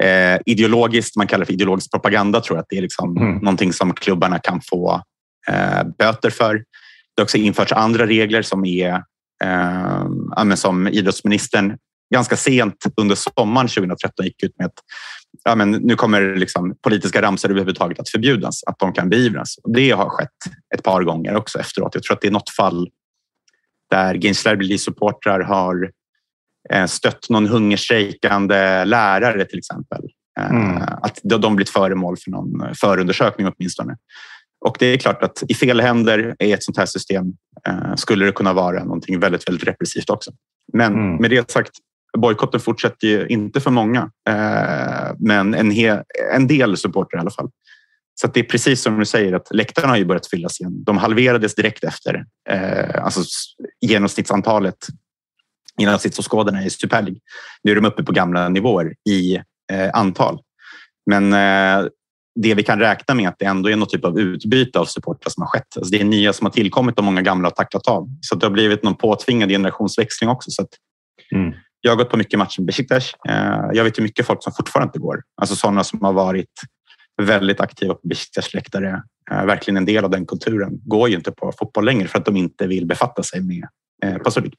eh, ideologiskt, man kallar det för ideologisk propaganda, tror jag att det är liksom mm. någonting som klubbarna kan få eh, böter för. Det har också införts andra regler som är eh, som idrottsministern ganska sent under sommaren 2013 gick ut med att ja, men nu kommer liksom politiska ramsor överhuvudtaget att förbjudas, att de kan beivras. Det har skett ett par gånger också efteråt. Jag tror att det är något fall där Ginslarbli-supportrar har eh, stött någon hungerstrejkande lärare till exempel. Eh, mm. Att de blivit föremål för någon förundersökning åtminstone. Och det är klart att i fel händer i ett sånt här system eh, skulle det kunna vara någonting väldigt, väldigt repressivt också. Men mm. med det sagt, bojkotten fortsätter ju inte för många, men en, en del supportrar i alla fall. Så det är precis som du säger att läktarna har ju börjat fyllas igen. De halverades direkt efter eh, alltså genomsnittsantalet genomsnittsåskådarna i Super League. Nu är de uppe på gamla nivåer i eh, antal. Men eh, det vi kan räkna med att det ändå är någon typ av utbyte av supportrar som har skett. Alltså det är nya som har tillkommit och många gamla har tacklat av. Så det har blivit någon påtvingad generationsväxling också. Så mm. Jag har gått på mycket matcher med Besiktas. Eh, jag vet ju mycket folk som fortfarande inte går. Alltså sådana som har varit väldigt aktiva på Besiktas eh, verkligen en del av den kulturen, går ju inte på fotboll längre för att de inte vill befatta sig med eh, Pasolik.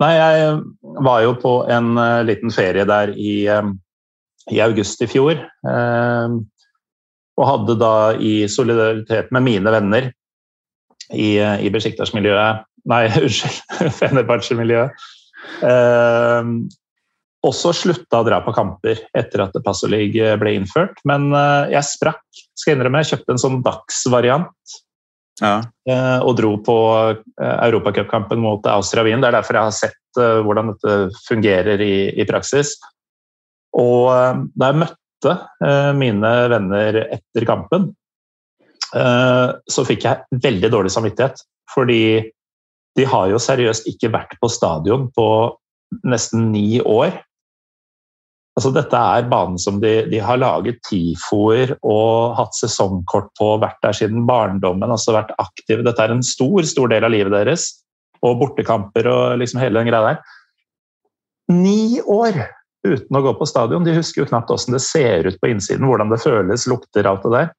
Nej, jag eh, var ju på en liten ferie där i, i augusti i fjol och hade då i solidaritet med mina vänner i, i Besiktas miljö, nej ursäkta, Fenerbahce miljö, um, også slutta å dra på kamper etter at Passolig ble innført. Men eh, jeg sprakk. skal innrømme, Jeg kjøpte en sånn dagsvariant ja. Eh, og dro på eh, europacupkampen mot Austria Wien. Det er derfor jeg har sett hvordan dette fungerer i, i praksis. Og da jeg møtte mine venner etter kampen, så fikk jeg veldig dårlig samvittighet. Fordi de har jo seriøst ikke vært på stadion på nesten ni år. Altså, dette er banen som de, de har laget tifoer og hatt sesongkort på, vært der siden barndommen, altså vært aktive. Dette er en stor, stor del av livet deres. Og bortekamper og liksom hele den greia der. Ni år uten å gå på stadion. De husker jo knapt åssen det ser ut på innsiden, hvordan det føles, lukter, alt det der.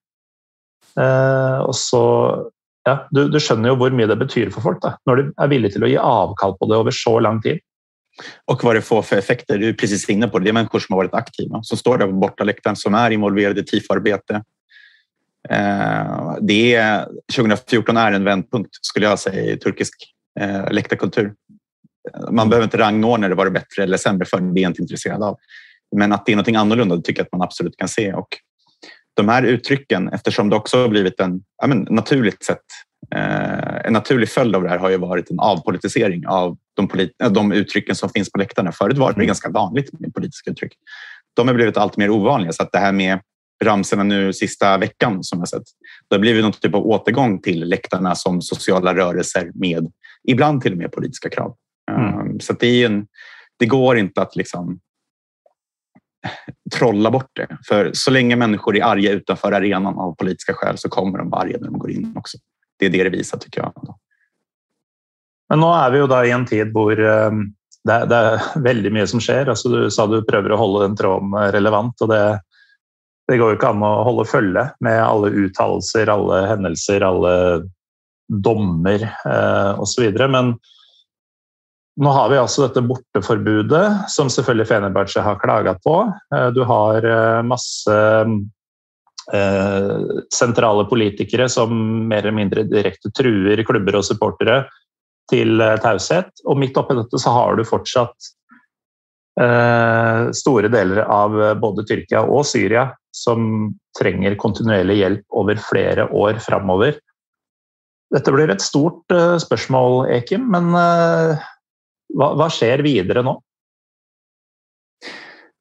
Eh, og så ja, du, du, skjønner jo hvor mye det betyr for folk da, når de er villige til å gi avkall på det over så lang tid. Och vad det får för effekter. Du är precis inne på det. Det är människor som har varit aktiva, som står där på bortaläktaren, som är involverade i TIF-arbete. Eh, det är, 2014 är en vändpunkt, skulle jag säga, i turkisk eh, läktarkultur. Man behöver inte rangordna det var det bättre eller sämre för, det är jag inte intresserad av. Men att det är något annorlunda det tycker jag att man absolut kan se. Och de här uttrycken, eftersom det också har blivit en ja, men, naturligt sätt en naturlig följd av det här har ju varit en avpolitisering av de, polit- de uttrycken som finns på läktarna. Förut var det mm. ganska vanligt med politiska uttryck. De har blivit allt mer ovanliga så att det här med ramserna nu sista veckan som jag sett, det har blivit någon typ av återgång till läktarna som sociala rörelser med ibland till och med politiska krav. Mm. Um, så det, en, det går inte att liksom trolla bort det. För så länge människor är arga utanför arenan av politiska skäl så kommer de vara arga när de går in också det är det det visar tycker jag. Men nu är vi ju då i en tid där eh, det, det är väldigt mycket som sker. Alltså, du sa du försöker hålla den tråden relevant och det, det går ju inte an att hålla följe med alla uttalelser, alla händelser, alla domar eh, och så vidare. Men nu har vi alltså detta borteförbudet som selvfølgelig Fenerbahce har klagat på. Eh, du har massa masse Eh, sentrale politikere som mer eller mindre direkte truer klubber og supportere til eh, taushet. Og midt oppi dette så har du fortsatt eh, store deler av eh, både Tyrkia og Syria som trenger kontinuerlig hjelp over flere år framover. Dette blir et stort spørsmål, Ekim, men hva, hva skjer videre nå?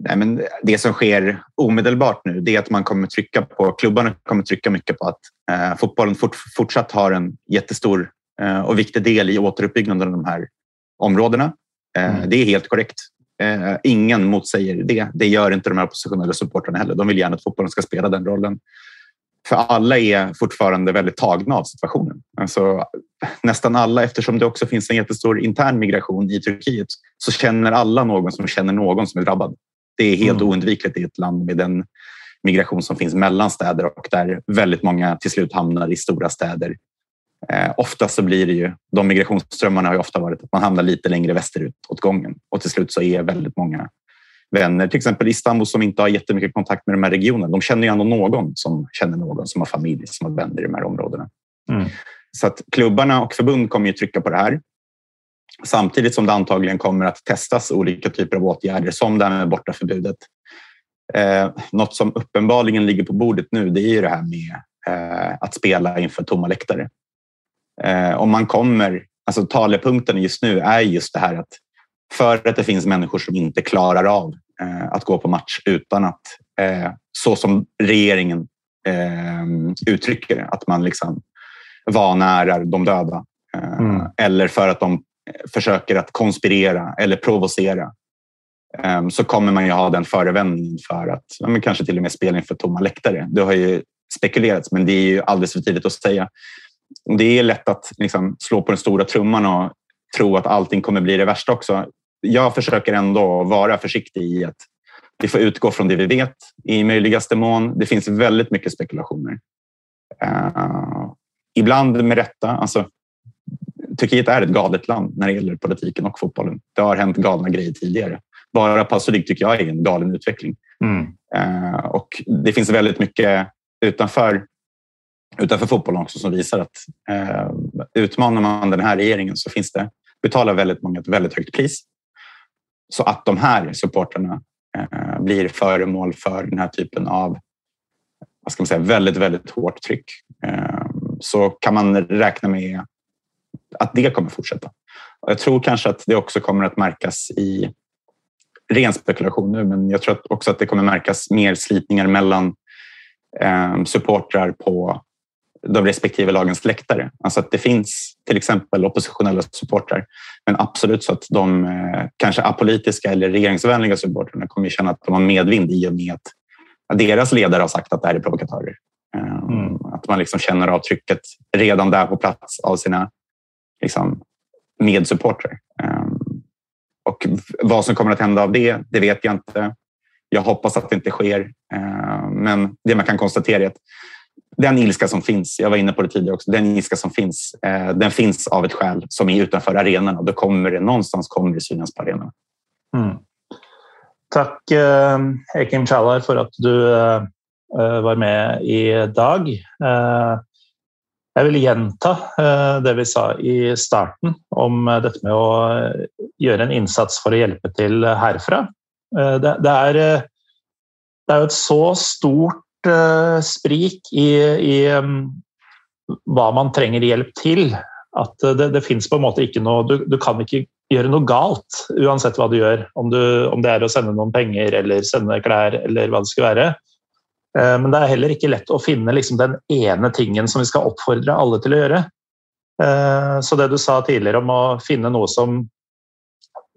Nej, men det som sker omedelbart nu det är att man kommer trycka på, klubbarna kommer trycka mycket på att eh, fotbollen fort, fortsatt har en jättestor eh, och viktig del i återuppbyggnaden av de här områdena. Eh, mm. Det är helt korrekt. Eh, ingen motsäger det. Det gör inte de här oppositionella supportrarna heller. De vill gärna att fotbollen ska spela den rollen. För alla är fortfarande väldigt tagna av situationen. Alltså, nästan alla, eftersom det också finns en jättestor intern migration i Turkiet, så känner alla någon som känner någon som är drabbad. Det är helt Mm. oundvikligt i ett land med den migration som finns mellan städer och där väldigt många till slut hamnar i stora städer. Eh, oftast så blir det ju, de migrationsströmmarna har ju ofta varit att man hamnar lite längre västerut åt gången och till slut så är väldigt många vänner, till exempel Istanbul som inte har jättemycket kontakt med de här regionerna. De känner ju ändå någon som känner någon som har familj som har vänner i de här områdena. Mm. Så att klubbarna och förbund kommer ju trycka på det här. Samtidigt som det antagligen kommer att testas olika typer av åtgärder som det här med bortaförbudet. Eh, något som uppenbarligen ligger på bordet nu det är ju det här med eh, att spela inför tomma läktare. Eh, om man kommer, alltså talepunkten just nu är just det här att för att det finns människor som inte klarar av eh, att gå på match utan att, eh, så som regeringen eh, uttrycker det, att man liksom vanärar de döda. Eh, Mm. Eller för att de försöker att konspirera eller provocera. Ehm, så kommer man ju ha den förevändningen för att men kanske till och med spela inför tomma läktare. Det har ju spekulerats, men det är ju alldeles för tidigt att säga. Det är lätt att liksom slå på den stora trumman och tro att allting kommer bli det värsta också. Jag försöker ändå vara försiktig i att vi får utgå från det vi vet i möjligaste mån. Det finns väldigt mycket spekulationer. Uh, ibland med rätta. Alltså, Turkiet är ett galet land när det gäller politiken och fotbollen. Det har hänt galna grejer tidigare. Bara Passolik tycker jag är en galen utveckling. Mm. Uh, och det finns väldigt mycket utanför, utanför fotbollen också som visar att uh, utmanar man den här regeringen så finns det betalar väldigt många ett väldigt högt pris. Så att de här supportrarna eh, blir föremål för den här typen av vad ska man säga, väldigt, väldigt hårt tryck eh, så kan man räkna med att det kommer fortsätta. Jag tror kanske att det också kommer att märkas i ren spekulation nu, men jag tror också att det kommer märkas mer slitningar mellan eh, supportrar på de respektive lagens läktare. Alltså att det finns till exempel oppositionella supportrar, men absolut så att de eh, kanske apolitiska eller regeringsvänliga supportrarna kommer känna att de har medvind i och med att deras ledare har sagt att det här är provokatörer. Eh, Mm. Att man liksom känner av trycket redan där på plats av sina liksom, medsupportrar. Ehm, och vad som kommer att hända av det, det vet jag inte. Jag hoppas att det inte sker. Ehm, men det man kan konstatera är att den ilska som finns, jag var inne på det tidigare också, den ilska som finns, eh, den finns av ett skäl som är utanför arenan och Då kommer det någonstans kommer det synas på arenan. Mm. Tack eh, Ekim Chalar för att du eh, var med i dag jag vill gjenta eh, det vi sa i starten om eh, detta med att eh, göra en insats för att hjälpa till härifrån. Det, det, är, det är ett så stort sprik i, i mm, vad man tränger hjälp till att det, det finns på en måte inte något, du, du kan inte göra något galt oavsett vad du gör. Om, du, om det är att sända någon pengar eller sända kläder eller vad det ska vara. Eh, men det är heller inte lätt att finna liksom den ena tingen som vi ska uppfordra alla till att göra. Eh, så det du sa tidigare om att finna något som,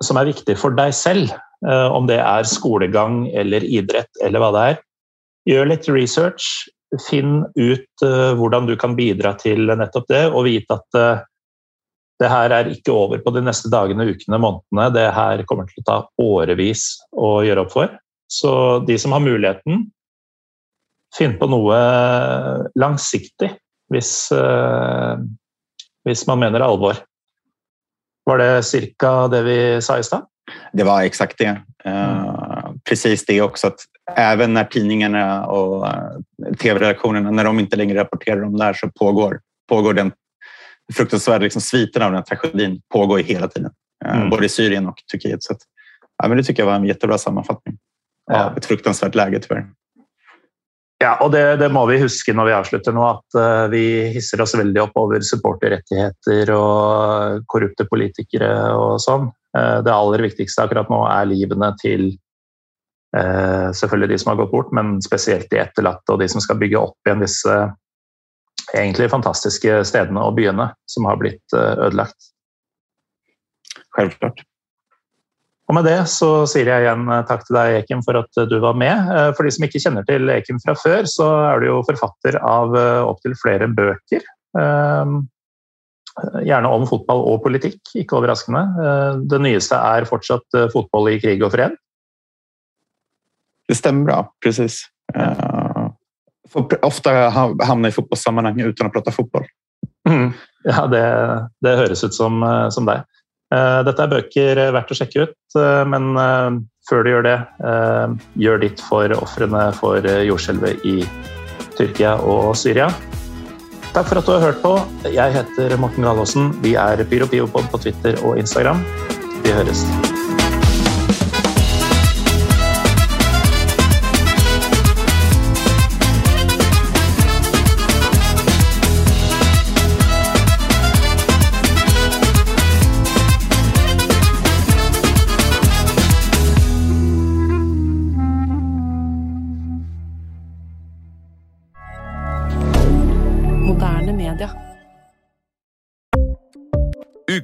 som är viktigt för dig själv, eh, om det är skolgång eller idrott eller vad det är. Gör lite research, finn ut hur du kan bidra till nettopp det och veta att det här är inte över på de nästa dagarna, veckorna, månaderna. Det här kommer att ta årevis att göra upp for. Så de som har möjligheten, finn på något långsiktigt, hvis, eh, hvis man menar allvar. Var det cirka det vi sa i stad? Det var exakt det. Eh, precis det också att även när tidningarna och eh, tv-redaktionerna, när de inte längre rapporterar om det här så pågår, pågår den fruktansvärda liksom, sviten av den här tragedin pågår hela tiden. Eh, Mm. Både i Syrien och Turkiet. Så att, ja, men det tycker jag var en jättebra sammanfattning Ja. av ett fruktansvärt läge tyvärr. Ja, og det, det må vi huske når vi avslutter nå, at uh, vi hisser oss veldig opp over supporterrettigheter og korrupte politikere og sånn. Uh, det aller viktigste akkurat nå er livene til uh, selvfølgelig de som har gått bort, men spesielt de etterlatte og de som skal bygge opp igjen disse egentlig fantastiske stedene og byene som har blitt eh, ødelagt. Självklart. Og med det så sier jeg igjen eh, takk til deg, Ekim, for at du var med. Eh, For de som ikke kjenner til Ekim fra før, så er du jo forfatter av eh, opptil flere bøker. Eh, Gjerne om fotball og politikk, ikke overraskende. Eh, Det nyeste er fortsatt eh, fotball i krig og fred. det stämmer bra. Precis. Ofta hamna i fotbollssammanhang utan att prata fotboll. Mm. Ja, det, det høres ut som, eh, som deg. Eh, dette er bøker eh, verdt å sjekke ut, eh, men før du gjør det, gjør ditt for ofrene for jordskjelvet i Tyrkia og Syria. Takk for at du har hørt på. Jeg heter Morten Galaasen. Vi er PyroPiopod på Twitter og Instagram. Vi høres.